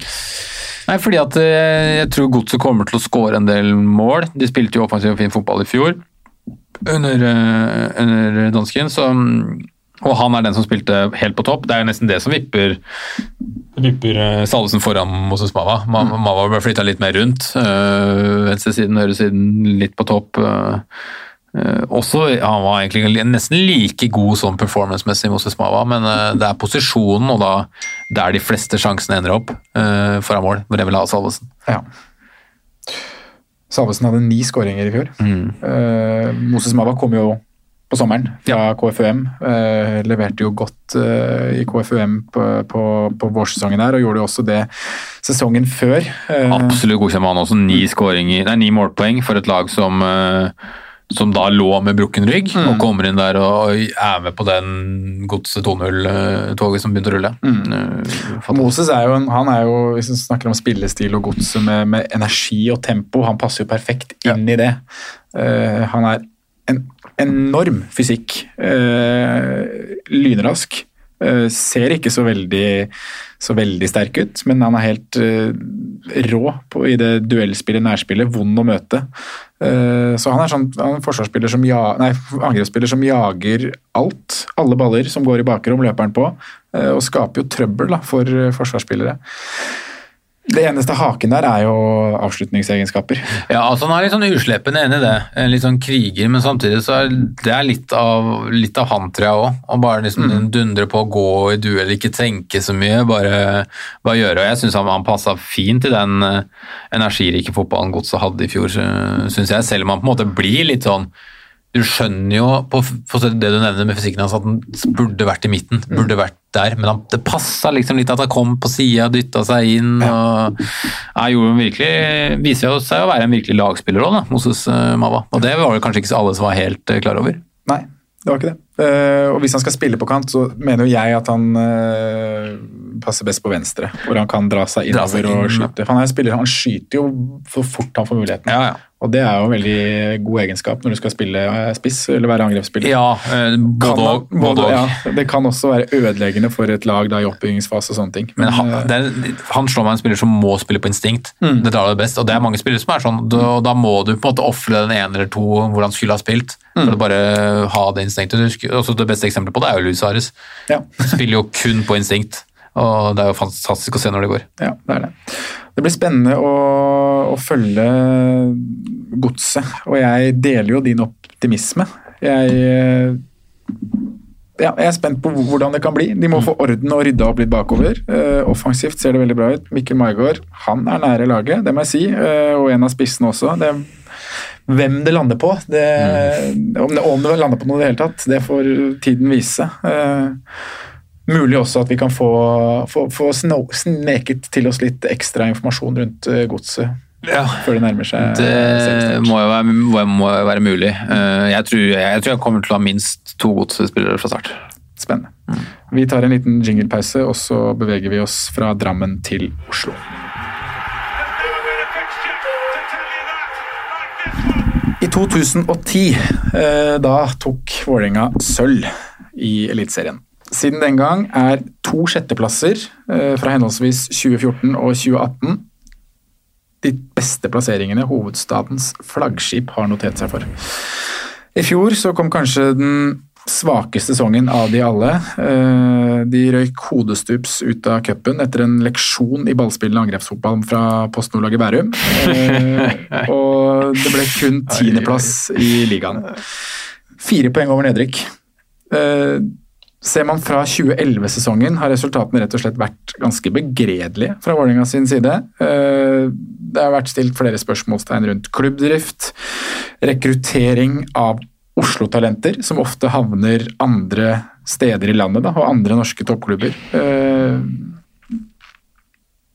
Nei, fordi at eh, jeg tror Godset kommer til å skåre en del mål. De spilte jo offensiv og fin fotball i fjor under, eh, under dansken, så og han er den som spilte helt på topp. Det er jo nesten det som vipper, vipper Salvesen foran Moses Mava. Ma- Mava ble flytta litt mer rundt. Øh, Venstresiden, høyresiden, litt på topp. eh, også, Han var egentlig nesten like god som performance-messig Moses Mava, men eh, det er posisjonen og da der de fleste sjansene ender opp uh, foran mål, hvor jeg vil ha Salvesen. Ja. Salvesen hadde ni skåringer i fjor. Eh, Moses Mava kom jo på sommeren fra KFUM. eh, leverte jo godt eh, i KFUM på, på, på vårsesongen der, og gjorde jo også det sesongen før. Eh, Absolutt godkjent med han også. Ni, skåringer, nei, ni målpoeng for et lag som, eh, som da lå med brukken rygg, og kommer inn der og er med på den godset 2-0-toget som begynte å rulle. Mm. Moses er jo, en, han er jo, hvis vi snakker om spillestil og godset med, med energi og tempo, han passer jo perfekt inn i det. Uh, han er en enorm fysikk. Uh, lynrask. Eh, ser ikke så veldig, så veldig sterk ut, men han er helt eh, rå på, i det duellspillet, nærspillet. Vond å møte. Eh, så han er sånn han er som ja, nei, angrepsspiller som jager alt. Alle baller som går i bakrom, løper han på. og skaper jo trøbbel da, for forsvarsspillere. Det eneste haken der er jo avslutningsegenskaper. Ja, altså Han er litt sånn uslepen, enig i det. En Litt sånn kriger, men samtidig så er det litt av, litt av han, tror jeg òg. Å bare liksom dundre på, gå i duell, ikke tenke så mye, bare, bare gjøre. Og jeg syns han, han passa fint i den eh, energirike fotballen Godset hadde i fjor, syns jeg. Selv om han på en måte blir litt sånn du skjønner jo på, på det du nevner med fysikken hans, at han burde vært i midten. Burde vært der, men han, det passa liksom litt at han kom på sida, dytta seg inn. og han virkelig, Viser seg å være en virkelig lagspiller òg, Moses eh, Mava. Og det var det kanskje ikke alle som var helt eh, klar over. Nei, det var ikke det. Eh, og hvis han skal spille på kant, så mener jo jeg at han passer best på venstre. Hvor han kan dra seg Dra seg innover og skyte. Han, er spiller, han skyter jo for fort han får muligheten. Og det er jo en veldig god egenskap når du skal spille eh, spiss eller være angrepsspiller. Ja, eh, både Kan og. Både og. ja, det kan også være ødeleggende for et lag da, i oppbyggingsfase og sånne ting. Men han, eh, er, han slår meg en spiller som må spille på instinkt. Mm. Det drar det best, og det er mange spillere som er sånn. Da, da må du på en måte ofre den ene eller to hvor han skulle ha spilt, Mm. for å bare ha det instinktet. Også det beste eksempelet på det er jo Luis Ares. Ja. Spiller jo kun på instinkt, og det er jo fantastisk å se når det går. Ja, det er det. Det blir spennende å, å følge godset, og jeg deler jo din optimisme. Jeg, eh, ja, jeg er spent på hvordan det kan bli. De må få orden og rydda opp litt bakover. Uh, offensivt ser det veldig bra ut. Mikkel Maigård han er nære laget, det må jeg si, Uh, og en av spissene også. Det, hvem det lander på, det, om, det, om det lander på noe i det hele tatt, det får tiden vise. Eh, Mulig også at vi kan få, få, få sneket til oss litt ekstra informasjon rundt godset. godset før det nærmer seg Det må jo være, må, jo være mulig. Eh, Jeg tror, jeg tror jeg kommer til å ha minst to godsspillere fra start. Spennende. Vi tar en liten jinglepause, og så beveger vi oss fra Drammen til Oslo. I 2010 eh, da tok Vålerenga sølv i Eliteserien. Siden den gang er to sjetteplasser eh, fra henholdsvis 2014 og 2018 de beste plasseringene hovedstadens flaggskip har notert seg for. I fjor så kom kanskje den svakeste sesongen av de alle. Eh, De røyk hodestups ut av cupen etter en leksjon i ballspillende angrepsfotball fra Post Nordlaget Bærum. Eh, Og det ble kun tiendeplass i ligaen. Fire poeng over nedrykk. Ser man fra 2011-sesongen, har resultatene rett og slett vært ganske begredelige fra Vålerenga sin side. Eh, Det har vært stilt flere spørsmålstegn rundt klubbdrift, rekruttering av Oslo-talenter, som ofte havner andre steder i landet, da, og andre norske toppklubber. Eh,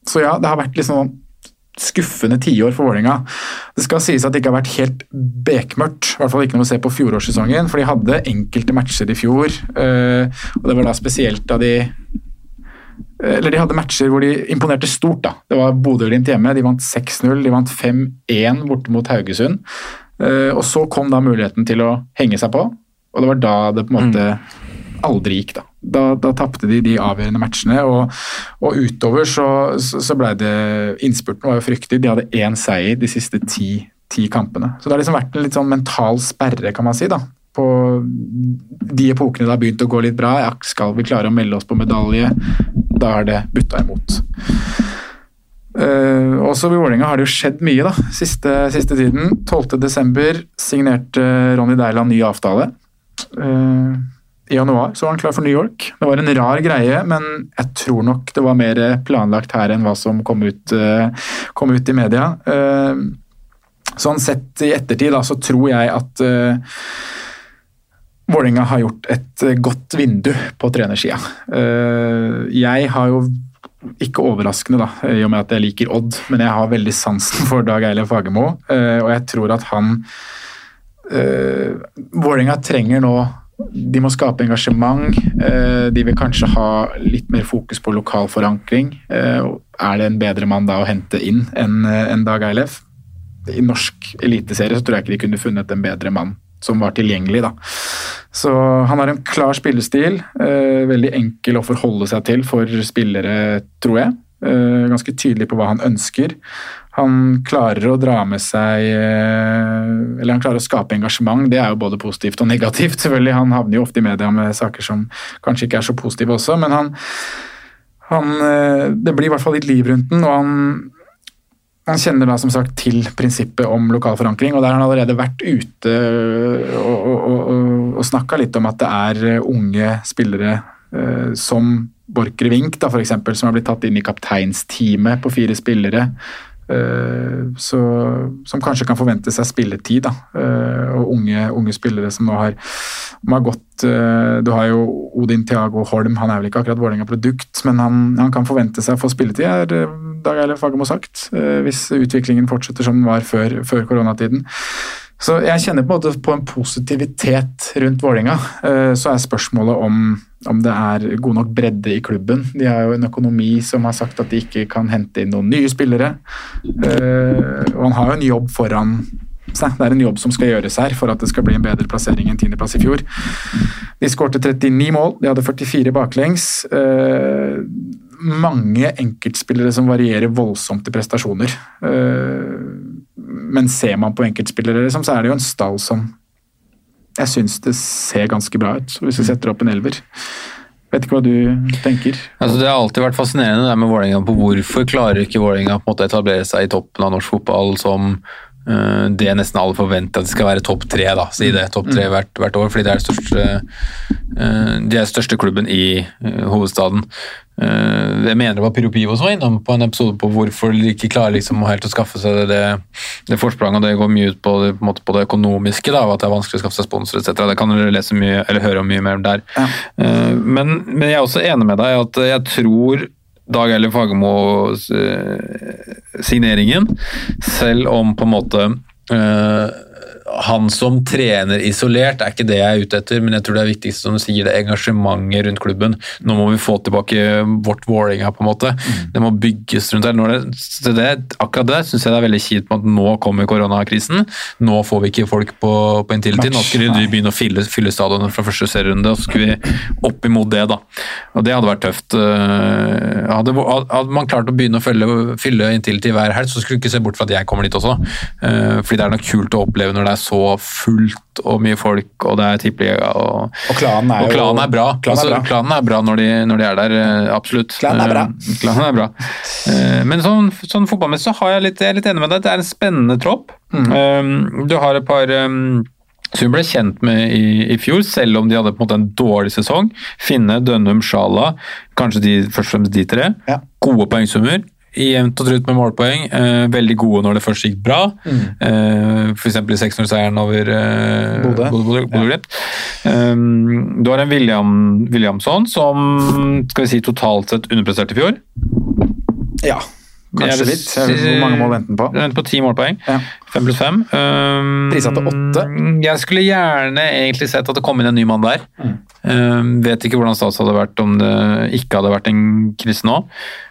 Så ja, det har vært litt sånn skuffende tiår for Vålerenga. Det skal sies at det ikke har vært helt bekmørkt, i hvert fall ikke når du ser på fjorårssesongen, for de hadde enkelte matcher i fjor, eh, og det var da spesielt da de eller De hadde matcher hvor de imponerte stort. da. Det var Bodø-Glimt hjemme. De vant 6-0, de vant 5-1 borte mot Haugesund. Eh, Og så kom da muligheten til å henge seg på, og det var da det på en måte aldri gikk. Da Da, da tapte de de avgjørende matchene, og, og utover så, så, så ble det Innspurten var jo fryktelig. De hadde én seier de siste ti, ti kampene. Så det har liksom vært en litt sånn mental sperre, kan man si. da på de epokene det har begynt å gå litt bra. Ja, skal vi klare å melde oss på medalje? Da har det butta imot. Uh, også ved Vålerenga har det jo skjedd mye da, siste, siste tiden. 12.12. signerte Ronny Deiland ny avtale. Eh, I januar så var han klar for New York. Det var en rar greie, men jeg tror nok det var mer planlagt her enn hva som kom ut, eh, kom ut i media. Eh, sånn sett i ettertid da, så tror jeg at Vålerenga har gjort et eh, godt vindu på trenersida. Eh, jeg har jo ikke overraskende, da, i og med at jeg liker Odd, men jeg har veldig sansen for Dag Eilev Fagermo, eh, og jeg tror at han uh, Vålerenga trenger nå De må skape engasjement. eh, de vil kanskje ha litt mer fokus på lokal forankring. Eh, er det en bedre mann da å hente inn enn enn Dag Eilef? I norsk eliteserie så tror jeg ikke de kunne funnet en bedre mann som var tilgjengelig. da. Så han har en klar spillestil. Eh, veldig enkel å forholde seg til for spillere, tror jeg. Eh, ganske tydelig på hva han ønsker. Han klarer å dra med seg eh, Eller han klarer å skape engasjement. Det er jo både positivt og negativt, selvfølgelig. Han havner jo ofte i media med saker som kanskje ikke er så positive også, men han, han eh, Det blir i hvert fall litt liv rundt den, og han han kjenner da som sagt til prinsippet om lokal forankring, og der har han allerede vært ute og, og, og, og snakka litt om at det er unge spillere eh, som Borchgrevink, f.eks., som har blitt tatt inn i kapteinsteamet på fire spillere. Eh, så, som kanskje kan forvente seg spilletid. Da. Eh, og unge, unge spillere som nå har, har gått eh, Du har jo Odin Thiago Holm, han er vel ikke akkurat Vålerenga-produkt, men han, han, kan forvente seg å få spilletid, er Dag Eilif Fagermo sagt. Hvis utviklingen fortsetter som den var før, før koronatiden. Så jeg kjenner på en måte på en positivitet rundt Vålerenga. Så er spørsmålet om, om det er god nok bredde i klubben. De har jo en økonomi som har sagt at de ikke kan hente inn noen nye spillere. Og han har jo en jobb foran seg. Det er en jobb som skal gjøres her for at det skal bli en bedre plassering enn tiendeplass i fjor. De skårte 39 mål, de hadde 44 baklengs. Mange enkeltspillere som varierer voldsomt i prestasjoner men ser man på enkeltspillere, liksom, så er det jo en stall som jeg syns det ser ganske bra ut, hvis vi setter opp en elver. Vet ikke hva du tenker? Altså, det har alltid vært fascinerende det med Vålerenga hvorfor klarer ikke Vålerenga å etablere seg i toppen av norsk fotball som det nesten alle forventer at det skal være topp tre, da, si det, topp tre mm. hvert, hvert, år, fordi det er største, uh, de er største klubben i uh, hovedstaden. Jeg mener det var Pyro Pivo som var innom på en episode på hvorfor de ikke klarer liksom helt å skaffe seg det, det forspranget. Det går mye ut på det, på, på det økonomiske, da, at det er vanskelig å skaffe seg sponsor etc. Det kan dere lese mye, eller høre om mye mer der. Ja. Men, men, jeg er også enig med deg at jeg tror Dag Eilif Fagermos uh, signeringen, selv om på en måte han som trener isolert, er ikke det jeg er ute etter, men jeg tror det er viktigst som du sier, det engasjementet rundt klubben. Nå må vi få tilbake vårt Vålerenga, på en måte. Mm. Det må bygges rundt der. Det, det, akkurat det syns jeg det er veldig kjipt med at nå kommer koronakrisen. Nå får vi ikke folk på, på Intility. Nå skulle de begynne å fylle, fylle stadionet fra første serierunde, og så skulle vi opp imot det, da. Og det hadde vært tøft. Eh, hadde, hadde man klart å begynne å fylle, fylle Intility hver helg, så skulle du ikke se bort fra at jeg kommer dit også. Eh, fordi det er noe kult å oppleve når det er så fullt og mye folk, og det er tippeliga. Og, og klanen er, og klanen er bra. Klanen er, altså, bra. Klanen er bra når de, når de, er der, eh, absolutt. Klanen er bra. Uh, klanen er bra. Uh, men sånn, sånn fotballmessig så har jeg litt, jeg er litt enig med deg. Det er en spennende tropp. Mm. Du har et par som vi ble kjent med i, i, fjor, selv om de hadde på en måte en dårlig sesong. Finne, Dønnum, Sjala, kanskje de, først og fremst de tre. Ja. Gode poengsummer jevnt og trutt med målpoeng. Eh, veldig gode når det først gikk bra. Mm. Eh, F.eks. i 6-0-seieren over eh, Bodø-Glimt. Ja. Um, du har en William, Williamson som skal vi si totalt sett underpresterte i fjor. Ja. Kanskje litt. Hvor mange mål venter han på? Venter på ti målpoeng. Ja. Fem pluss fem. Um, Prisa til åtte. Jeg skulle gjerne egentlig sett at det kom inn en ny mann der. Mm. Um, vet ikke hvordan stats hadde vært om det ikke hadde vært en krise nå.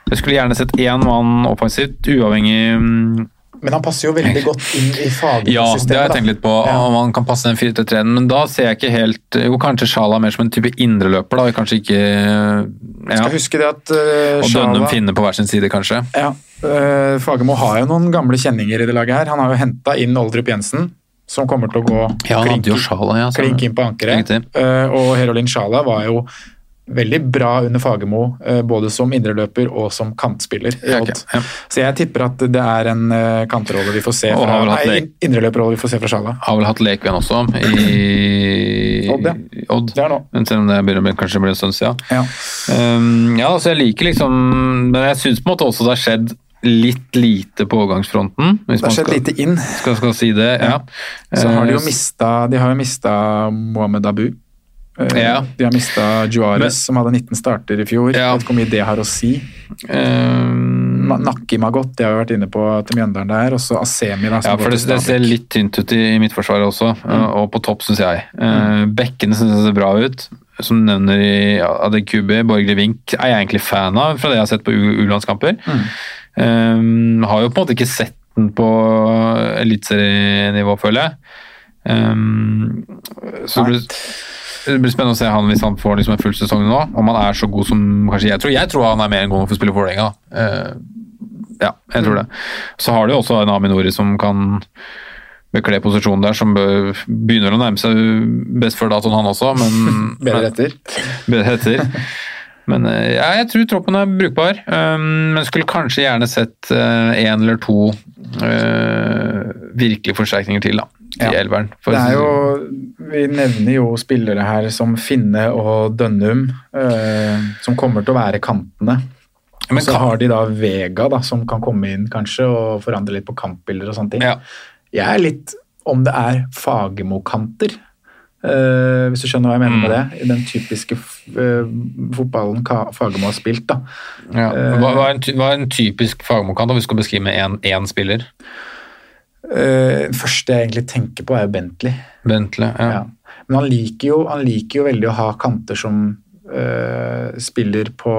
Jeg skulle gjerne sett én mann offensivt, uavhengig um, men han passer jo veldig godt inn i fagsystemet. Ja, det har jeg tenkt litt på. Om han kan passe den 4-3-en, men da ser jeg ikke helt Jo, kanskje Sjala mer som en type indreløper, da. Kanskje ikke ja. Skal huske det at uh, Og Dønnum finner på hver sin side, kanskje. Ja. Uh, Fagermo har jo noen gamle kjenninger i det laget her. Han har jo henta inn Oldrup Jensen, som kommer til å gå ja, klink, Shala, ja, klink inn på ankeret. Uh, og Herolin Sjala var jo veldig bra under Fagermo, uh, både som indreløper og som kantspiller. Okay, ja. Så jeg tipper at det er en uh, kantrolle vi får se fra nei, indreløperrolle vi får se fra Sjala. Har vel hatt Lekven også i Odd. Ja. Odd. Det er nå. Men selv om det begynner kanskje blir en stund siden. Ja. Um, ja, så jeg liker liksom Men jeg syns på en måte også det har skjedd litt lite på overgangsfronten. Hvis det har skjedd lite inn. Skal, skal si det, ja. Så har de jo mista, de har jo mista Mohammed Abu. Eh, ja. De har mista Juarez, som hadde 19 starter i fjor. Ja. Vet ikke hvor mye det har å si. Um, Nakki Magot, det har vi vært inne på til Mjøndalen der. Og så Asemi. Da, ja, for det, det, ser litt tynt ut i, i midtforsvaret også, mm. og på topp, syns jeg. Uh, Bekkene syns jeg ser bra ut. Som du nevner i Adekubi, Borgerlig Vink er jeg egentlig fan av, fra det jeg har sett på U-landskamper. Mm. Um, har jo på en måte ikke sett den på eliteserienivå, føler jeg. Um, så det blir det blir spennende å se han hvis han får liksom en full sesong nå. Om han er så god som kanskje jeg tror. Jeg tror han er mer enn god for å spille for Vålerenga. Uh, ja, jeg tror det. Så har de også en Aminori som kan bekle posisjonen der, som begynner å nærme seg best før datoen, han også, men Bedre etter. Bedre etter. Men eh, ja, jeg tror troppen er brukbar. Um, men skulle kanskje gjerne sett én uh, eller to uh, virkelige forsterkninger til, da i ja. elveren. det er jo, vi nevner jo spillere her som Finne og Dønnum, eh, som kommer til å være kantene. Og Men så kan- har de da Vega, da, som kan komme inn kanskje og forandre litt på kampbilder og sånne ting. Ja. Jeg er litt om det er Fagermo-kanter. Eh, hvis du skjønner hva jeg mener Mm. med det. I den typiske eh, fotballen Fagermo har spilt. da. Ja. Eh, Hva, hva, er en, hva er en typisk fagmokant, hvis du skal beskrive med én- spiller? Det første jeg egentlig tenker på, er Bentley. Bentley. Ja. Ja. Men han liker, jo, han liker jo veldig å ha kanter som uh, spiller på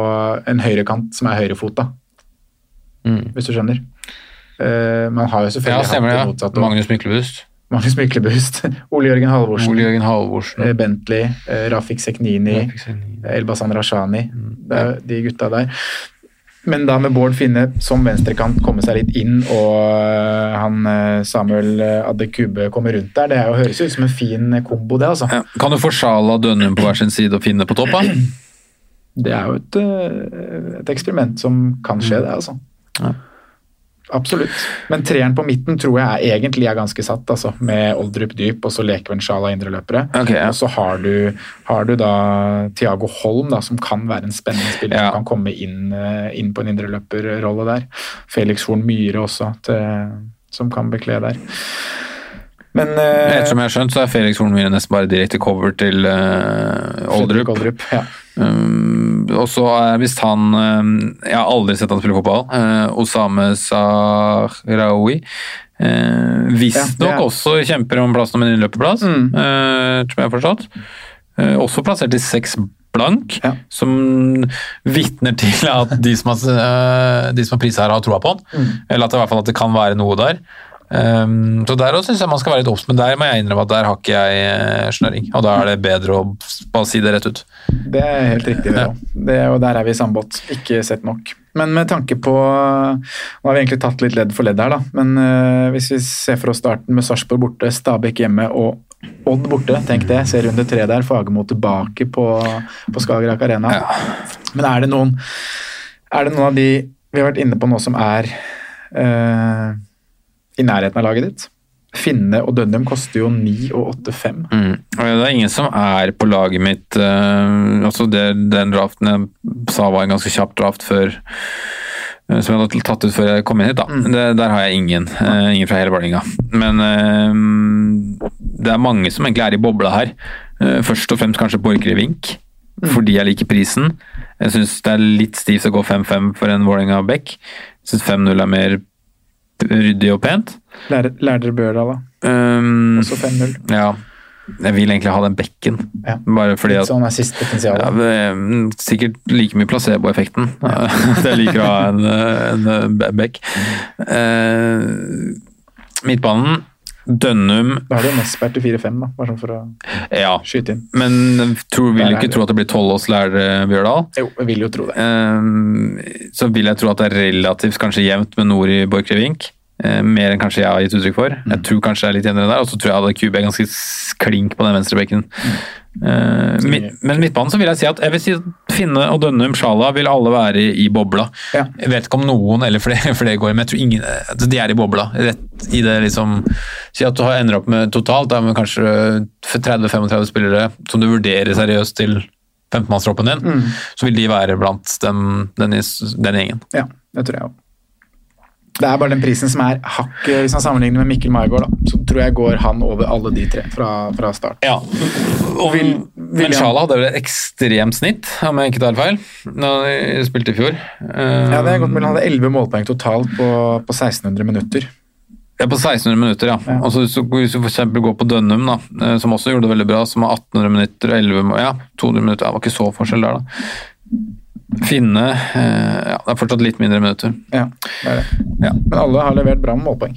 en høyrekant som er høyrefota. Mm. Hvis du skjønner. Uh, man har jo Ja, selvfølgelig stemmer hatt det. motsatte. Ja. Magnus Myklebust. Magnus Myklebust, Ole Jørgen Halvorsen, Ole Jørgen Halvorsen. eh, Bentley, eh, Rafik Seknini, Elbasan Rashani. Mm. Det de gutta der. Men da med Bård Finne som venstrekant komme seg litt inn, og eh, han eh, Samuel eh, Adekube komme rundt der, det jo, høres ut som en fin kombo, det, altså. Ja. Kan du få Sjala Dønnum på hver sin side og finne på topp? Det er jo et, eh, et eksperiment som kan skje, det, altså. Ja. Absolutt. Men treeren på midten tror jeg er, egentlig er ganske satt, altså. Med Oldrup dyp, og så Lekven Sjala indreløpere. Okay, ja. Og så har du, har du da Thiago Holm, da, som kan være en spennende spiller. Ja. Som kan komme inn, eh, inn på en indreløperrolle der. Felix Horn Myhre også, til, som kan bekle der. Men uh, Ettersom jeg har skjønt, så er Felix Horn Myhre nesten bare direkte cover til uh, Oldrup. Oldrup ja. Um, og så er han um, Jeg har aldri sett han spille fotball. Uh, Osame Sahraoui. Ja, Visstnok er- også kjemper om plassen om en innløperplass, Mm. tror jeg har forstått. Også plassert i seks blank, Ja. som vitner til at de som har, de som har prisa her, har troa på han. Mm. Eller at det, i hvert fall at det kan være noe der. Um, så der også syns jeg man skal være litt obs, men der må jeg innrømme at der har ikke jeg uh, snøring. Og da er det bedre å bare si det rett ut. Det er helt riktig, det Ja. òg. Det- Og der er vi i samme båt. Ikke sett nok. Men med tanke på Nå har vi egentlig tatt litt ledd for ledd her, da. Men uh, hvis vi ser for oss starten med Sarpsborg borte, Stabæk hjemme og Odd borte, tenk det. Ser runde tre der. Fagermo tilbake på, på Skagerrak Arena. Men er det noen Er det noen av de vi har vært inne på nå som er eh, i nærheten av laget ditt? Finne og Dønnum koster jo 9 og 8-5. Mm. Det er ingen som er på laget mitt Uh, altså det, Den draften jeg sa var en ganske kjapp draft før uh, som jeg hadde tatt ut før jeg kom inn hit. da. Det, der har jeg ingen. Uh, ingen fra hele Vålerenga. Men det er mange som egentlig er i bobla her. Først og fremst kanskje Borchgrevink, Vink, fordi jeg liker prisen. Jeg syns det er litt stivt å gå 5-5 for en Vålerenga Beck. Jeg syns 5-0 er mer ryddig og pent. Lærer, lærer dere Børdal, da? Um, Også 5-0. ja. Jeg vil egentlig ha den bekken. Ja. Bare fordi at sånn assist-potensial. ja, det er, mm, Sikkert like mye placeboeffekten. Ja. jeg liker å ha en, en, bekk. bekk. Uh, midtbanen, Dønnum Da har du Nesberg til 4-5, da, bare sånn for å Ja. skyte inn. Men tror, vil du er ikke det. tro at det blir Tollås Lærer Bjørdal? Jo, jeg vil jo tro det. Um, så vil jeg tro at det er relativt kanskje jevnt med Nori Borchgrevink. Eh, mer enn kanskje jeg har gitt uttrykk for. Jeg tror kanskje det er litt jevnere der, og så tror jeg at QB er ganske klink på den venstrebekken. Eh, Mid, men midtbanen så vil jeg si at jeg vil si at Finne og Dønnum Sjala vil alle være i, bobla. Ja. Jeg vet ikke om noen eller flere, flere går, men jeg tror ingen de er i bobla. Rett i det liksom Si at du har ender opp med totalt med kanskje 30-35 spillere som du vurderer seriøst til 15-mannstroppen din, så vil de være blant den, den, den gjengen. Ja, det tror jeg òg. Det er bare den prisen som er hakket Hvis man sammenligner med Mikkel Maigård, da, så tror jeg går han over alle de tre fra, fra start. Ja, og Vil- vil men Sjala hadde vel et ekstremt snitt, om jeg ikke tar feil, da de spilte i fjor. Ja, det er godt mulig han hadde 11 målpoeng totalt på, på 1600 minutter. Ja, på 1600 minutter, ja. Ja. Og så hvis du hvis du for eksempel går på Dønnum, da, eh, som også gjorde det veldig bra, som har 1800 minutter og 11 Ja, 200 minutter. Det var ikke så forskjell der, da. Finne eh, Ja, det er fortsatt litt mindre minutter. Ja, det er det. Ja, Men alle har levert bra med målpoeng.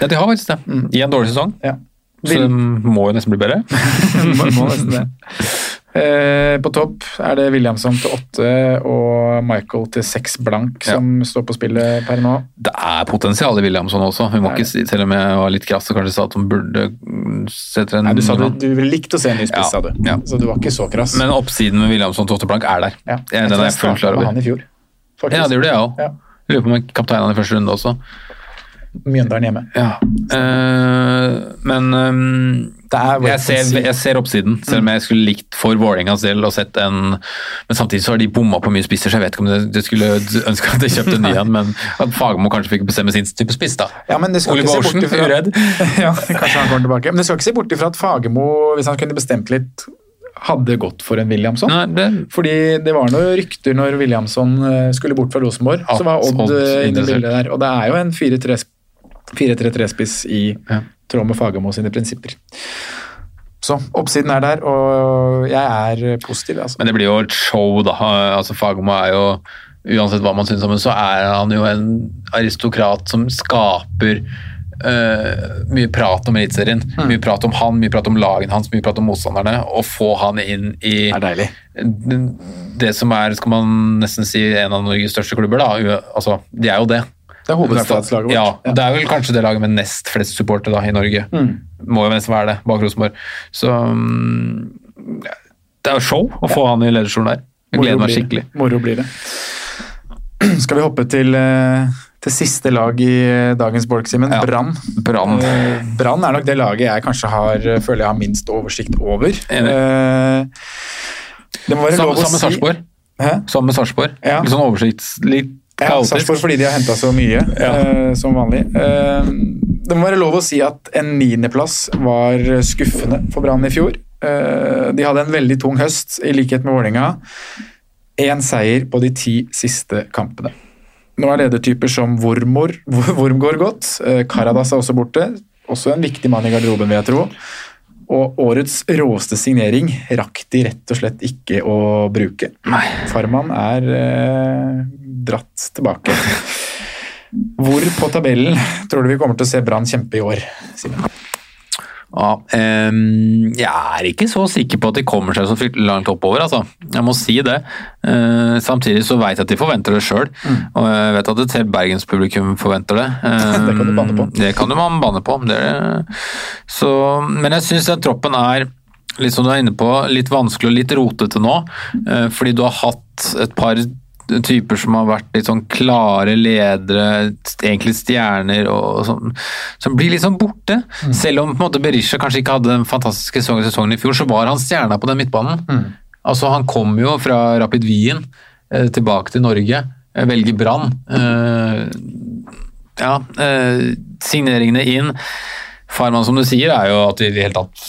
ja de har faktisk det. I en dårlig sesong. Ja. Så det må jo nesten bli bedre. må, må nesten det. Eh, på topp er det Williamson til åtte og Michael til seks blank som står på spillet per nå. Det er potensial i Williamson også. Hun må ikke si, selv om jeg var litt krass og kanskje sa at hun burde sette en Nei, du sa du, du ville likt å se en ny spiss, Ja, sa du. ja. Så du var ikke så krass. Men oppsiden med Williamson til åtte blank er der. ja. Jeg, den er jeg fullt klar over. han i fjor. faktisk. Ja, det gjorde jeg òg. Ja. Lurer på om jeg kapteina i første runde også. Mjøndalen hjemme. Ja. Eh, men er Jeg ser, jeg ser oppsiden, selv om jeg skulle likt for Vålerengas del å sett en Men samtidig så har de bomma på mye spisser, så jeg vet ikke om de skulle ønske at de kjøpte en ny en, men at Fagermo kanskje fikk bestemme sin type spiss, da. Ja, men det skal Ole ikke se Ocean, bort uredd. ja, kanskje han kommer tilbake. Men det skal ikke se bort ifra at Fagermo, hvis han kunne bestemt litt, hadde gått for en Williamson. Nei, det, Fordi det var noen rykter når Williamson eh, skulle bort fra Rosenborg, At så var Odd Odd eh, inne i bildet der. Og det er jo en 4-3 4-3-3-spiss i Ja. Tråd med Fagermo sine prinsipper. Så oppsiden er der, og jeg er positiv, altså. Men det blir jo et show, da. Altså, Fagermo er jo Uansett hva man syns om ham, så er han jo en aristokrat som skaper Uh, mye prat om Eliteserien. Mm. Mye prat om han, mye prat om lagene hans, mye prat om motstanderne. Å få han inn i Det det som er, skal man nesten si, en av Norges største klubber. da. Altså, de er jo det. Det er hovedstadslaget vårt. Ja, det er vel kanskje det laget med nest flest supportere i Norge. Mm. Må jo nesten være det, bak Rosenborg. Så mm, det er jo show å få han i lederstolen der. Jeg gleder Moro meg skikkelig. Moro blir det. Skal vi hoppe til, eh, til siste lag i eh, dagens bolk, Simen? Ja. Brann. Brann. Eh, Brann er nok det laget jeg kanskje har, eh, føler jeg har minst oversikt over. Enig. Eh, Det må være Samme, lov å samme si Samme med Sarpsborg. Ja. Litt sånn oversikt, Litt Ja. Sarpsborg fordi de har henta så mye, eh, som vanlig. Uh, det må være lov å si at en niendeplass var skuffende for Brann i fjor. Uh, de hadde en veldig tung høst, i likhet med Vålerenga. Én seier på de ti siste kampene. Nå er ledertyper som Wormor, Wormgård godt. Karadas er også borte. Også en viktig mann i garderoben, vil jeg tro. Og årets råeste signering rakk de rett og slett ikke å bruke. Nei. Farman er eh, dratt tilbake. Hvor på tabellen tror du vi kommer til å se Brann kjempe i år? Simen? Ja, um, jeg er ikke så sikker på at de kommer seg så fryktelig langt oppover, altså. Jeg må si det. Uh, samtidig så vet jeg at de forventer det sjøl, og jeg vet at et helt bergenspublikum forventer det. Um, Det kan du banne på. Det kan du man banne på. Det så, men jeg syns den troppen er litt som du er inne på, litt vanskelig og litt rotete nå, eh, fordi du har hatt et par typer som har vært litt sånn klare ledere, egentlig stjerner, og sånn, som blir litt sånn borte. Selv om på en måte Berisha kanskje ikke hadde den fantastiske sesongen, i fjor, så var han stjerna på den midtbanen. Altså Han kom jo fra Rapid Wien eh, tilbake til Norge, eh, velger Brann. Eh, ja, signeringene inn. Farman, som du sier, er jo at i det hele tatt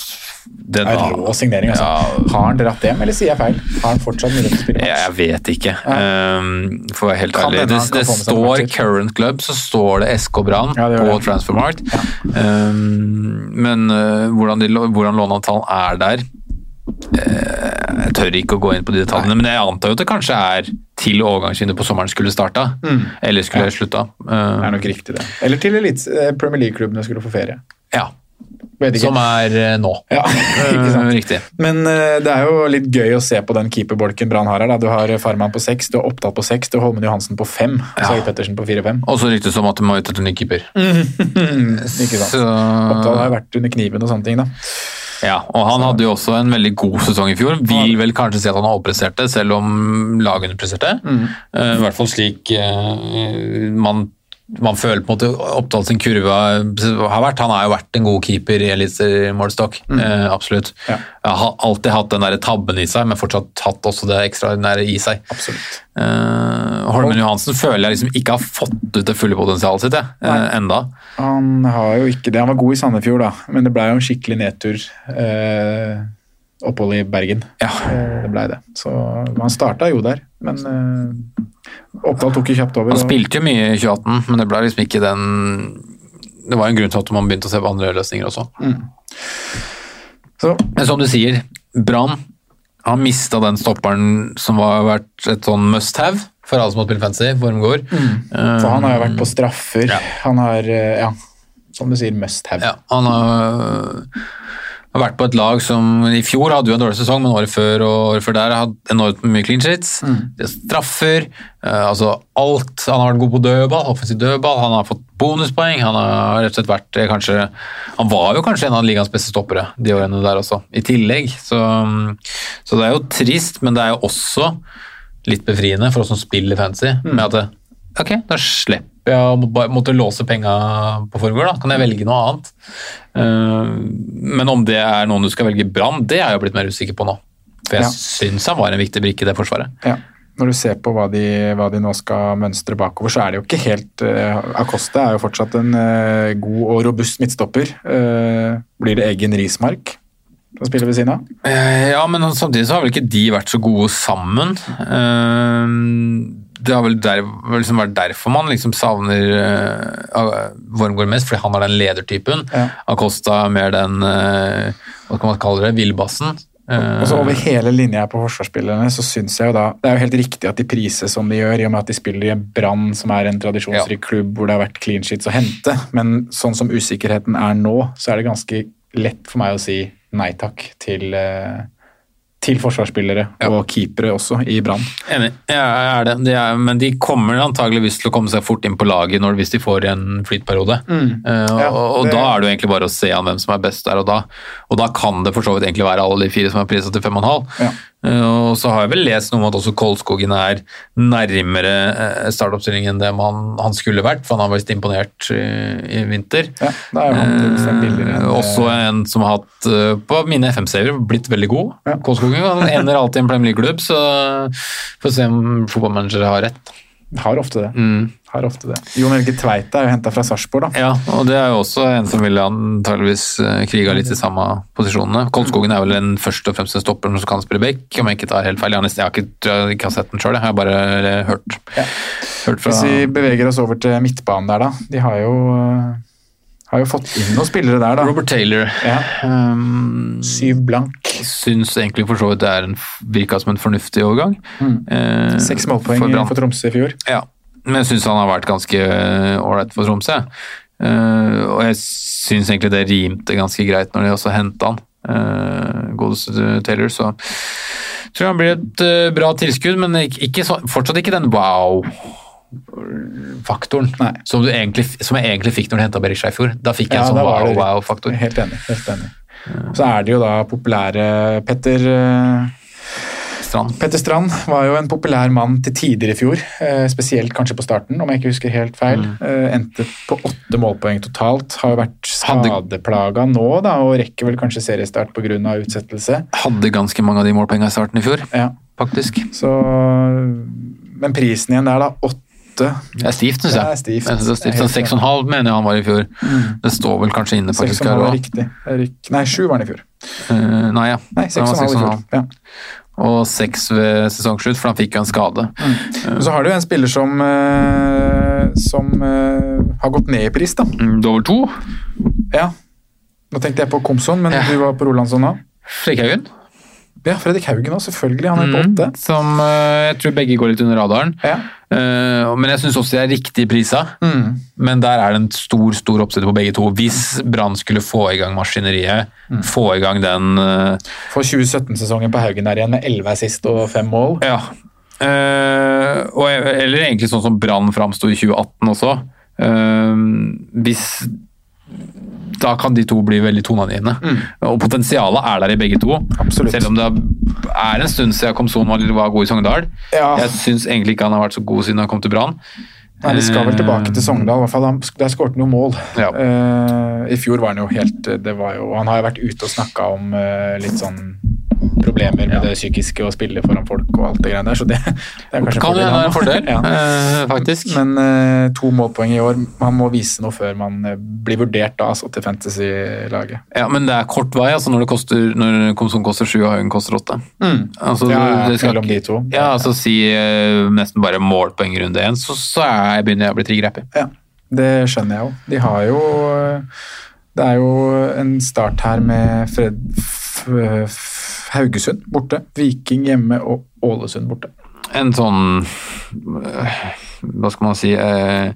den, er rå signering, altså. Ja. Har han dratt hjem, eller sier jeg feil? Har han fortsatt mulighet til å spille match? jeg vet ikke, um, for å være helt Kan ærlig. Det, det står. Current Club, så står det SK Brann Ja, på det. Ja. Um, men uh, hvordan, de, hvordan låneavtalen er der eh, Jeg tør ikke å gå inn på de detaljene, men jeg antar jo at det kanskje er til overgangsvinduet på sommeren skulle starta. Eller skulle Ja. slutta. Det er nok riktig, det. Eller til Elites, eh, Premier League-klubbene skulle få ferie. ja. Som er eh, nå. Ja. Uh, riktig. Men eh, det er jo litt gøy å se på den keeperbolken Brann har her. Da. Du har Farman på seks, du har Oppdal på seks, du har Holmen Johansen på fem, Ja. Sage Pettersen på fire-fem. Og så ryktes det om at de må ut etter ny keeper. Ikke sant. Så- Oppdal har vært under kniven og sånne ting, da. Ja, og han hadde jo også en veldig god sesong i fjor. Vil vel kanskje si at han har overpresterte, selv om laget underpresterte. Eh, I hvert fall slik eh, man, man føler på en måte Oppdal sin kurve har vært. Han har jo vært en god keeper i eliteseriemålestokk, eh, absolutt. Ja. Har alltid hatt den der tabben i seg, men fortsatt hatt også det ekstraordinære i seg. Absolutt. Eh, Holmen Johansen føler jeg liksom ikke har fått ut det fulle potensialet sitt, jeg, eh, enda. Han har jo ikke det. Han var god i Sandefjord, da, men det ble jo en skikkelig nedtur. Eh, opphold i Bergen. Ja. Det blei det. Så han starta jo der, men uh, Oppdal tok jo kjapt over. Han spilte jo mye i 2018, men det ble liksom ikke den Det var en grunn til at man begynte å se på andre løsninger også. Så Men som du sier, Brann har mista den stopperen som har vært et sånn must have for alle som har spilt fancy, Wormgård. For han har jo vært på straffer. Ja. Han har, eh, ja, som du sier, must have. Ja, han har, har vært på et lag som i fjor hadde jo en dårlig sesong, men året før og året før der hadde enormt mye clean sheets. Er straffer, Uh, altså alt. Han har vært god på dødball, offensiv dødball, han har fått bonuspoeng. Han har rett og slett vært eh, kanskje Han var jo kanskje en av ligaens beste stoppere de årene der også, i tillegg. Så, så det er jo trist, men det er jo også litt befriende for oss som spiller fancy, med at det, Ok, da slipper bare- måtte låse penga på forgård, da kan jeg velge noe annet. Eh, men om det er noen du skal velge Brann, det er jeg blitt mer usikker på nå. For jeg Ja. syns han var en viktig brikke i det forsvaret. Ja. Når du ser på hva de, hva de nå skal mønstre bakover, så er det jo ikke helt uh, Acosta er jo fortsatt en uh, god og robust midtstopper. Uh, blir det Eggen Rismark som spiller ved siden av? Ja, men samtidig så har vel ikke de vært så gode sammen. Eh, Det har vel der, liksom vært derfor man liksom savner uh, Wormgård mest, fordi han er den ledertypen. Ja. Acosta er mer den uh, hva kan man kalle det, villbassen. Eh, Og så Over hele linja på forsvarsspillerne så syns jeg jo da Det er jo helt riktig at de prises som de gjør, i og med at de spiller i en Brann, som er en tradisjonsrik klubb hvor det har vært clean sheets å hente. Men sånn som usikkerheten er nå, så er det ganske lett for meg å si nei takk til, eh, til forsvarsspillere og keepere også i Brann. Enig, ja, jeg er det. De er, men de kommer antageligvis til å komme seg fort inn på laget når, hvis de får en flytperiode. Eh, og Ja, og det- da er det jo egentlig bare å se an hvem som er best der og da. Og da kan det for så vidt egentlig være alle de fire som er priset til 5,5. Ja. Eh, og så har jeg vel lest noe om at også Kolskogen er nærmere eh, startoppstillingen enn det man, han skulle vært, for han har vært imponert i, i vinter. Ja, er han Eh, også en som har hatt, eh, på mine FM-serier, blitt veldig god. Ja. Kolskogen han ender alltid i en Premier League-klubb, så får vi se om fotballmanagere har rett. Har ofte det. Mm. Har ofte det. Jon Helge Tveit er jo henta fra Sarpsborg, da. Ja, og det er jo også en som ville antageligvis eh, kriga litt i samme posisjonene. Koldskogen er vel en først og fremst en stopper som kan spille back, om jeg ikke tar helt feil. Jeg har, ikke, jeg ikke har sett den sjøl, jeg har bare hørt. hørt, hørt fra Hvis vi beveger oss over til midtbanen der, da. De har jo, eh, har jo fått inn noen spillere der, da. Robert Taylor. Ja. Um, Syv blank. syns egentlig for så vidt det er en, virka som en fornuftig overgang. Eh, Seks målpoeng for for Tromsø i fjor. Ja, men jeg syns han har vært ganske ålreit for Tromsø. Uh, og jeg syns egentlig det rimte ganske greit når de også henta han. Uh, Godeste Taylor, så tror jeg han blir et uh, bra tilskudd, men ikke, ikke så, fortsatt ikke den wow-faktoren Nei. som, du egentlig, som jeg egentlig fikk når du henta Berisha i fjor. Da fikk jeg Ja, en sånn wow-wow-faktor. Helt enig. helt enig. Så er det jo da populære Petter eh, Strand. Petter Strand var jo en populær mann til tider i fjor, eh, spesielt kanskje på starten, om jeg ikke husker helt feil. Mm. Eh, Endte på åtte målpoeng totalt. Har jo vært skadeplaga nå, da, og rekker vel kanskje seriestart pga. utsettelse. Hadde ganske mange av de målpengene i starten i fjor, Ja, faktisk. så Men prisen igjen der, da. Åtte. Det er stivt, syns jeg. Det er stivt. Jeg synes det er stivt. Sånn helt 6,5 mener jeg han var i fjor. Det står vel kanskje inne Seks faktisk og en her halv er òg. Nei, sju var han i fjor. nei, ja. Nei, Det seks var og en halv i fjor. Ja. Og seks ved sesongslutt, for han fikk jo en skade. Men så har du en spiller som, eh, som eh, har gått ned i pris, da. Mm, Dover to. Ja. Nå tenkte jeg på Komson, men Ja. du var på Rolandsson da? Frekkhaugen. Ja, Fredrik Haugen òg, selvfølgelig. Han er på Mm, åtte. som eh, jeg tror begge går litt under radaren. Ja. Eh, men jeg syns også de er riktig prisa. Mm. Men der er det en stor stor oppsett på begge to. Hvis Brann skulle få i gang maskineriet, Mm. få i gang den Få For 2017-sesongen på Haugen der igjen, med 11 sist og 5 mål. Ja. Eh, eller egentlig sånn som Brann framsto i 2018 også. Eh, hvis Da kan de to bli veldig toneangivende. Og potensialet er der i begge to. Absolutt. Selv om det er en stund siden Komson var, var god i Sogndal. Ja. Jeg syns egentlig ikke han har vært så god siden han kom til Brann. Nei, De skal vel tilbake til Sogndal, fall. Han- Der skåret han jo mål. Ja. Uh, I fjor var han jo helt det var jo, Han har jo vært ute og snakka om uh, litt sånn problemer med det psykiske å spille foran folk og alt det greiene der, så det, det er kanskje Kan en fordel. en fordel, ja. eh, faktisk. Men eh, to målpoeng i år. Man må vise noe før man eh, blir vurdert da, altså, til Fantasy-laget. Ja, Men det er kort vei altså når det koster, når Komsom koster sju og Haugen koster åtte. Altså, Ja, ja, det skal- mellom de to. Ja, altså si eh, nesten bare målpoeng i runde én, så, så jeg, begynner jeg å bli trigger-happy. Ja, det skjønner jeg jo. De har jo eh, Det er jo en start her med Fred, F, F, Haugesund borte, Viking hjemme og Ålesund borte. En sånn eh, Hva skal man si eh,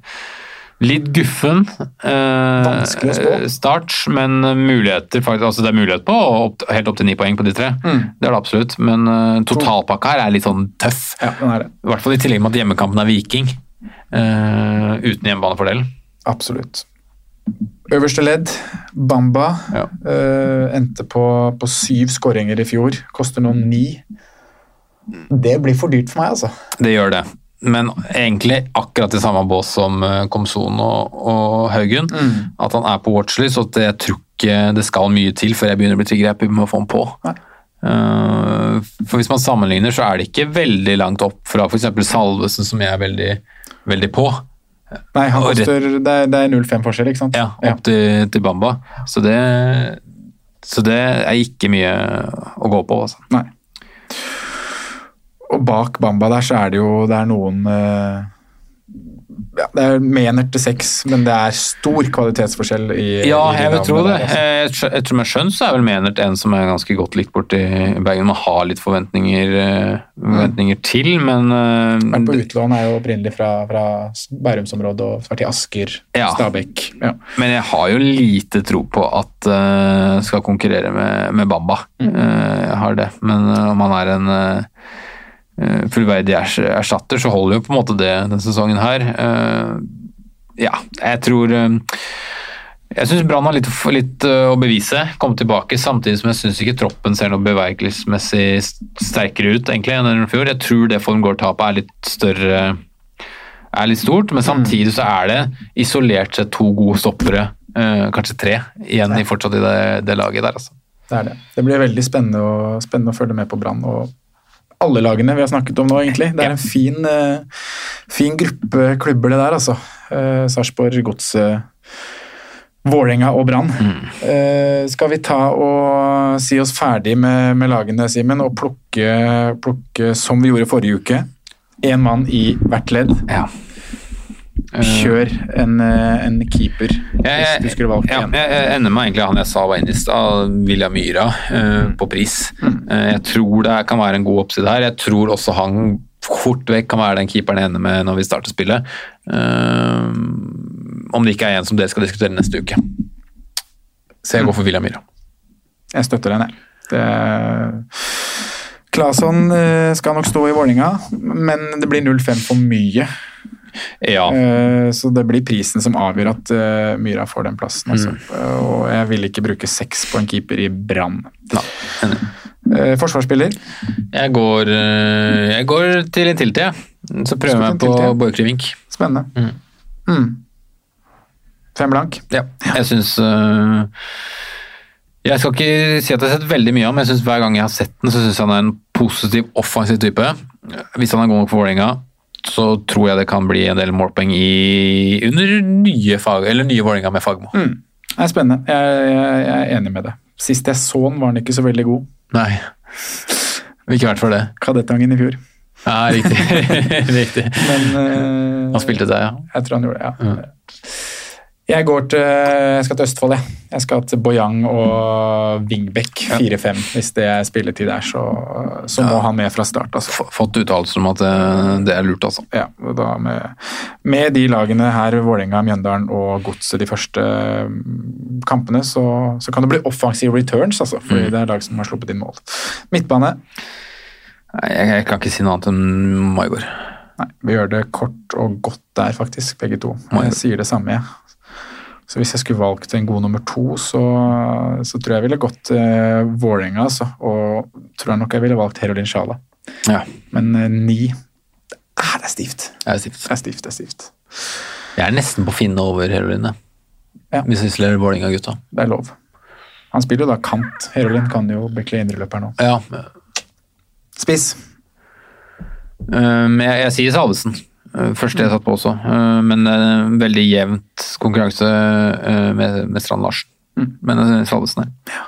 Litt guffen eh, start, men muligheter faktisk, altså det er mulighet på opp, helt opp til ni poeng på de tre. Mm. Det er det absolutt, men eh, totalpakka her er litt sånn tøff. Ja. I hvert fall i tillegg med at hjemmekampen er Viking. eh, uten hjemmebanefordelen. Absolutt. Øverste ledd, Bamba, Ja. uh, endte på, på syv skåringer i fjor. Koster nå ni. Det blir for dyrt for meg, altså. Det gjør det. men egentlig akkurat i samme bås som eh, Komson og, og Haugen. At han er på watchlist, og jeg tror ikke det skal mye til før jeg begynner å bli trigger happy med å få han på. Uh, for hvis man sammenligner, så er det ikke veldig langt opp fra f.eks. Salvesen, som jeg er veldig, veldig på. Nei, han koster, det er, det er 0,5 forskjell, ikke sant? Ja, opp til, til Bamba. Så det, så det er ikke mye å gå på. Altså. Nei. Og bak Bamba der så er det jo det er noen eh, ja, Det er mener til seks, men det er stor kvalitetsforskjell i Ja, jeg vil tro det. altså. Jeg tror med skjønn så er vel Menert en som er ganske godt likt borti Bergen. Man har litt forventninger, eh, forventninger til, men eh, Vært på utlån, er jo opprinnelig fra, fra Bærumsområdet og vært i Asker, Ja. Stabekk. Ja. Men jeg har jo lite tro på at uh, skal konkurrere med, med Bamba. Eh, jeg har det. Men eh, om han er en eh, eh, fullverdig ers- erstatter, så holder jo på en måte det denne sesongen her. Eh, ja, jeg tror eh, Jeg syns Brann har litt, litt eh, å bevise. Komme tilbake, samtidig som jeg syns ikke troppen ser noe bevegelsesmessig sterkere ut egentlig enn i fjor. Jeg tror det Formgård-tapet er litt større er litt stort, men samtidig så er det isolert sett to gode stoppere, eh, kanskje tre, igjen i fortsatt i det, det laget der. altså. Det er det. Det blir veldig spennende å, spennende å følge med på Brann. og alle lagene vi har snakket om nå, egentlig. Det er en fin, eh, fin gruppe klubber, det der, altså. Uh, Sarpsborg, Godset, Vålerenga og Brann. Eh, skal vi ta og si oss ferdig med, med lagene, Simen, og plukke, plukke som vi gjorde forrige uke? Én mann i hvert ledd. Ja. Kjør en, eh, en keeper, hvis du skulle valgt ja, en. jeg, ender med egentlig han jeg sa var inne i stad, William Myhra, eh, på pris. Eh, jeg tror det kan være en god oppside her. Jeg tror også han fort vekk kan være den keeperen jeg ender med når vi starter spillet. Uh, om det ikke er en som dere skal diskutere neste uke. Så jeg går for William Myhra. Jeg støtter den, jeg. Det- Claesson eh, skal nok stå i Vålinga, men det blir 0-5 for mye. Ja. Eh, Så det blir prisen som avgjør at eh, Myra får den plassen. Altså. Og jeg vil ikke bruke seks på en keeper i Brann. Eh, Forsvarsspiller. Jeg går, eh, jeg går til en tiltid, jeg. Så prøver jeg på. Borchgrevink. Spennende. Mm. Fem blank. Ja. Jeg syns Jeg skal ikke si at jeg har sett veldig mye av men jeg synes hver gang jeg har sett den, så syns han er en positiv, offensiv type. Hvis han er god nok for Vålerenga, så tror jeg det kan bli en del målpoeng i under nye, fag, eller nye Vålerenga med Fagmo. Mm. Det er spennende. Jeg, jeg, jeg er enig med det. Sist jeg så den, var han ikke så veldig god. Nei. Ikke vært for det. Kadettangen i fjor. Ja, riktig. riktig. Men uh, Han spilte det, ja. Jeg tror han gjorde det, ja. Jeg går til, jeg skal til Østfold, jeg. Jeg skal til Boyang og Wingbekk 4-5. Hvis det er spilletid der, så, så må han med fra start. Altså. Fått uttalelser om at øh, det er lurt, altså. Ja, da med, med de lagene her, Vålerenga, Mjøndalen og Godset de første mm, kampene, så, så kan det bli offensive returns, altså, fordi det er lag som har sluppet inn mål. Midtbane. Jeg, jeg kan ikke si noe annet enn Maigård. Nei, vi gjør det kort og godt der, faktisk, begge to. Jeg sier det samme, jeg. Så hvis jeg skulle valgt en god nummer to, så, så tror jeg jeg ville gått eh, Vålerenga, altså. Og tror jeg nok jeg ville valgt Herolin Sjala. Ja, Men eh, ni ah, Det er stivt. det er stivt. Det er stivt, det er stivt. Jeg er nesten på Finne over Herolin, Ja. Hvis vi isolerer Vålerenga-gutta. Det er lov. Han spiller jo da kant. Herolin kan jo bekle indreløper nå. Ja, Spiss. Uh, Men jeg, jeg sier Salvesen. Eh, Første jeg satt på også. Eh, Men veldig jevnt konkurranse eh, med, med Strand Larsen. Men eh, Salvesen her.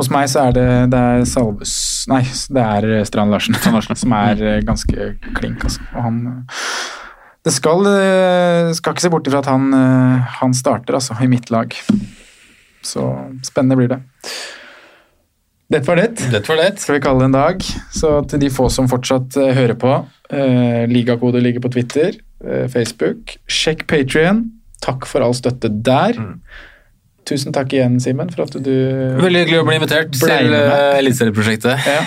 Hos meg så er det, det er Salves Nei, det er Strand Larsen, som er ganske klink, altså. Og han Det skal Skal ikke se bort ifra at han, han starter, altså, i mitt lag. Så spennende blir det. Dette var det. Dette var det. Skal vi kalle det en dag. Så til de få som fortsatt uh, hører på, uh, ligakode ligger på Twitter, uh, Facebook. Sjekk Patrion. Takk for all støtte der. Tusen takk igjen, Simen, for at du Veldig hyggelig å bli invitert til Eliteserieprosjektet. Ja.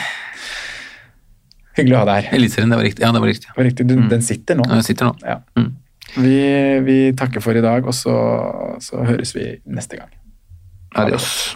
Hyggelig å ha deg her. Eliteserien, det var riktig. Ja, det var riktig. Det var riktig. Du, Den sitter nå. Ja, Jeg sitter nå. Ja. Mm. Vi, vi takker for i dag, og så, så høres vi neste gang. Adios.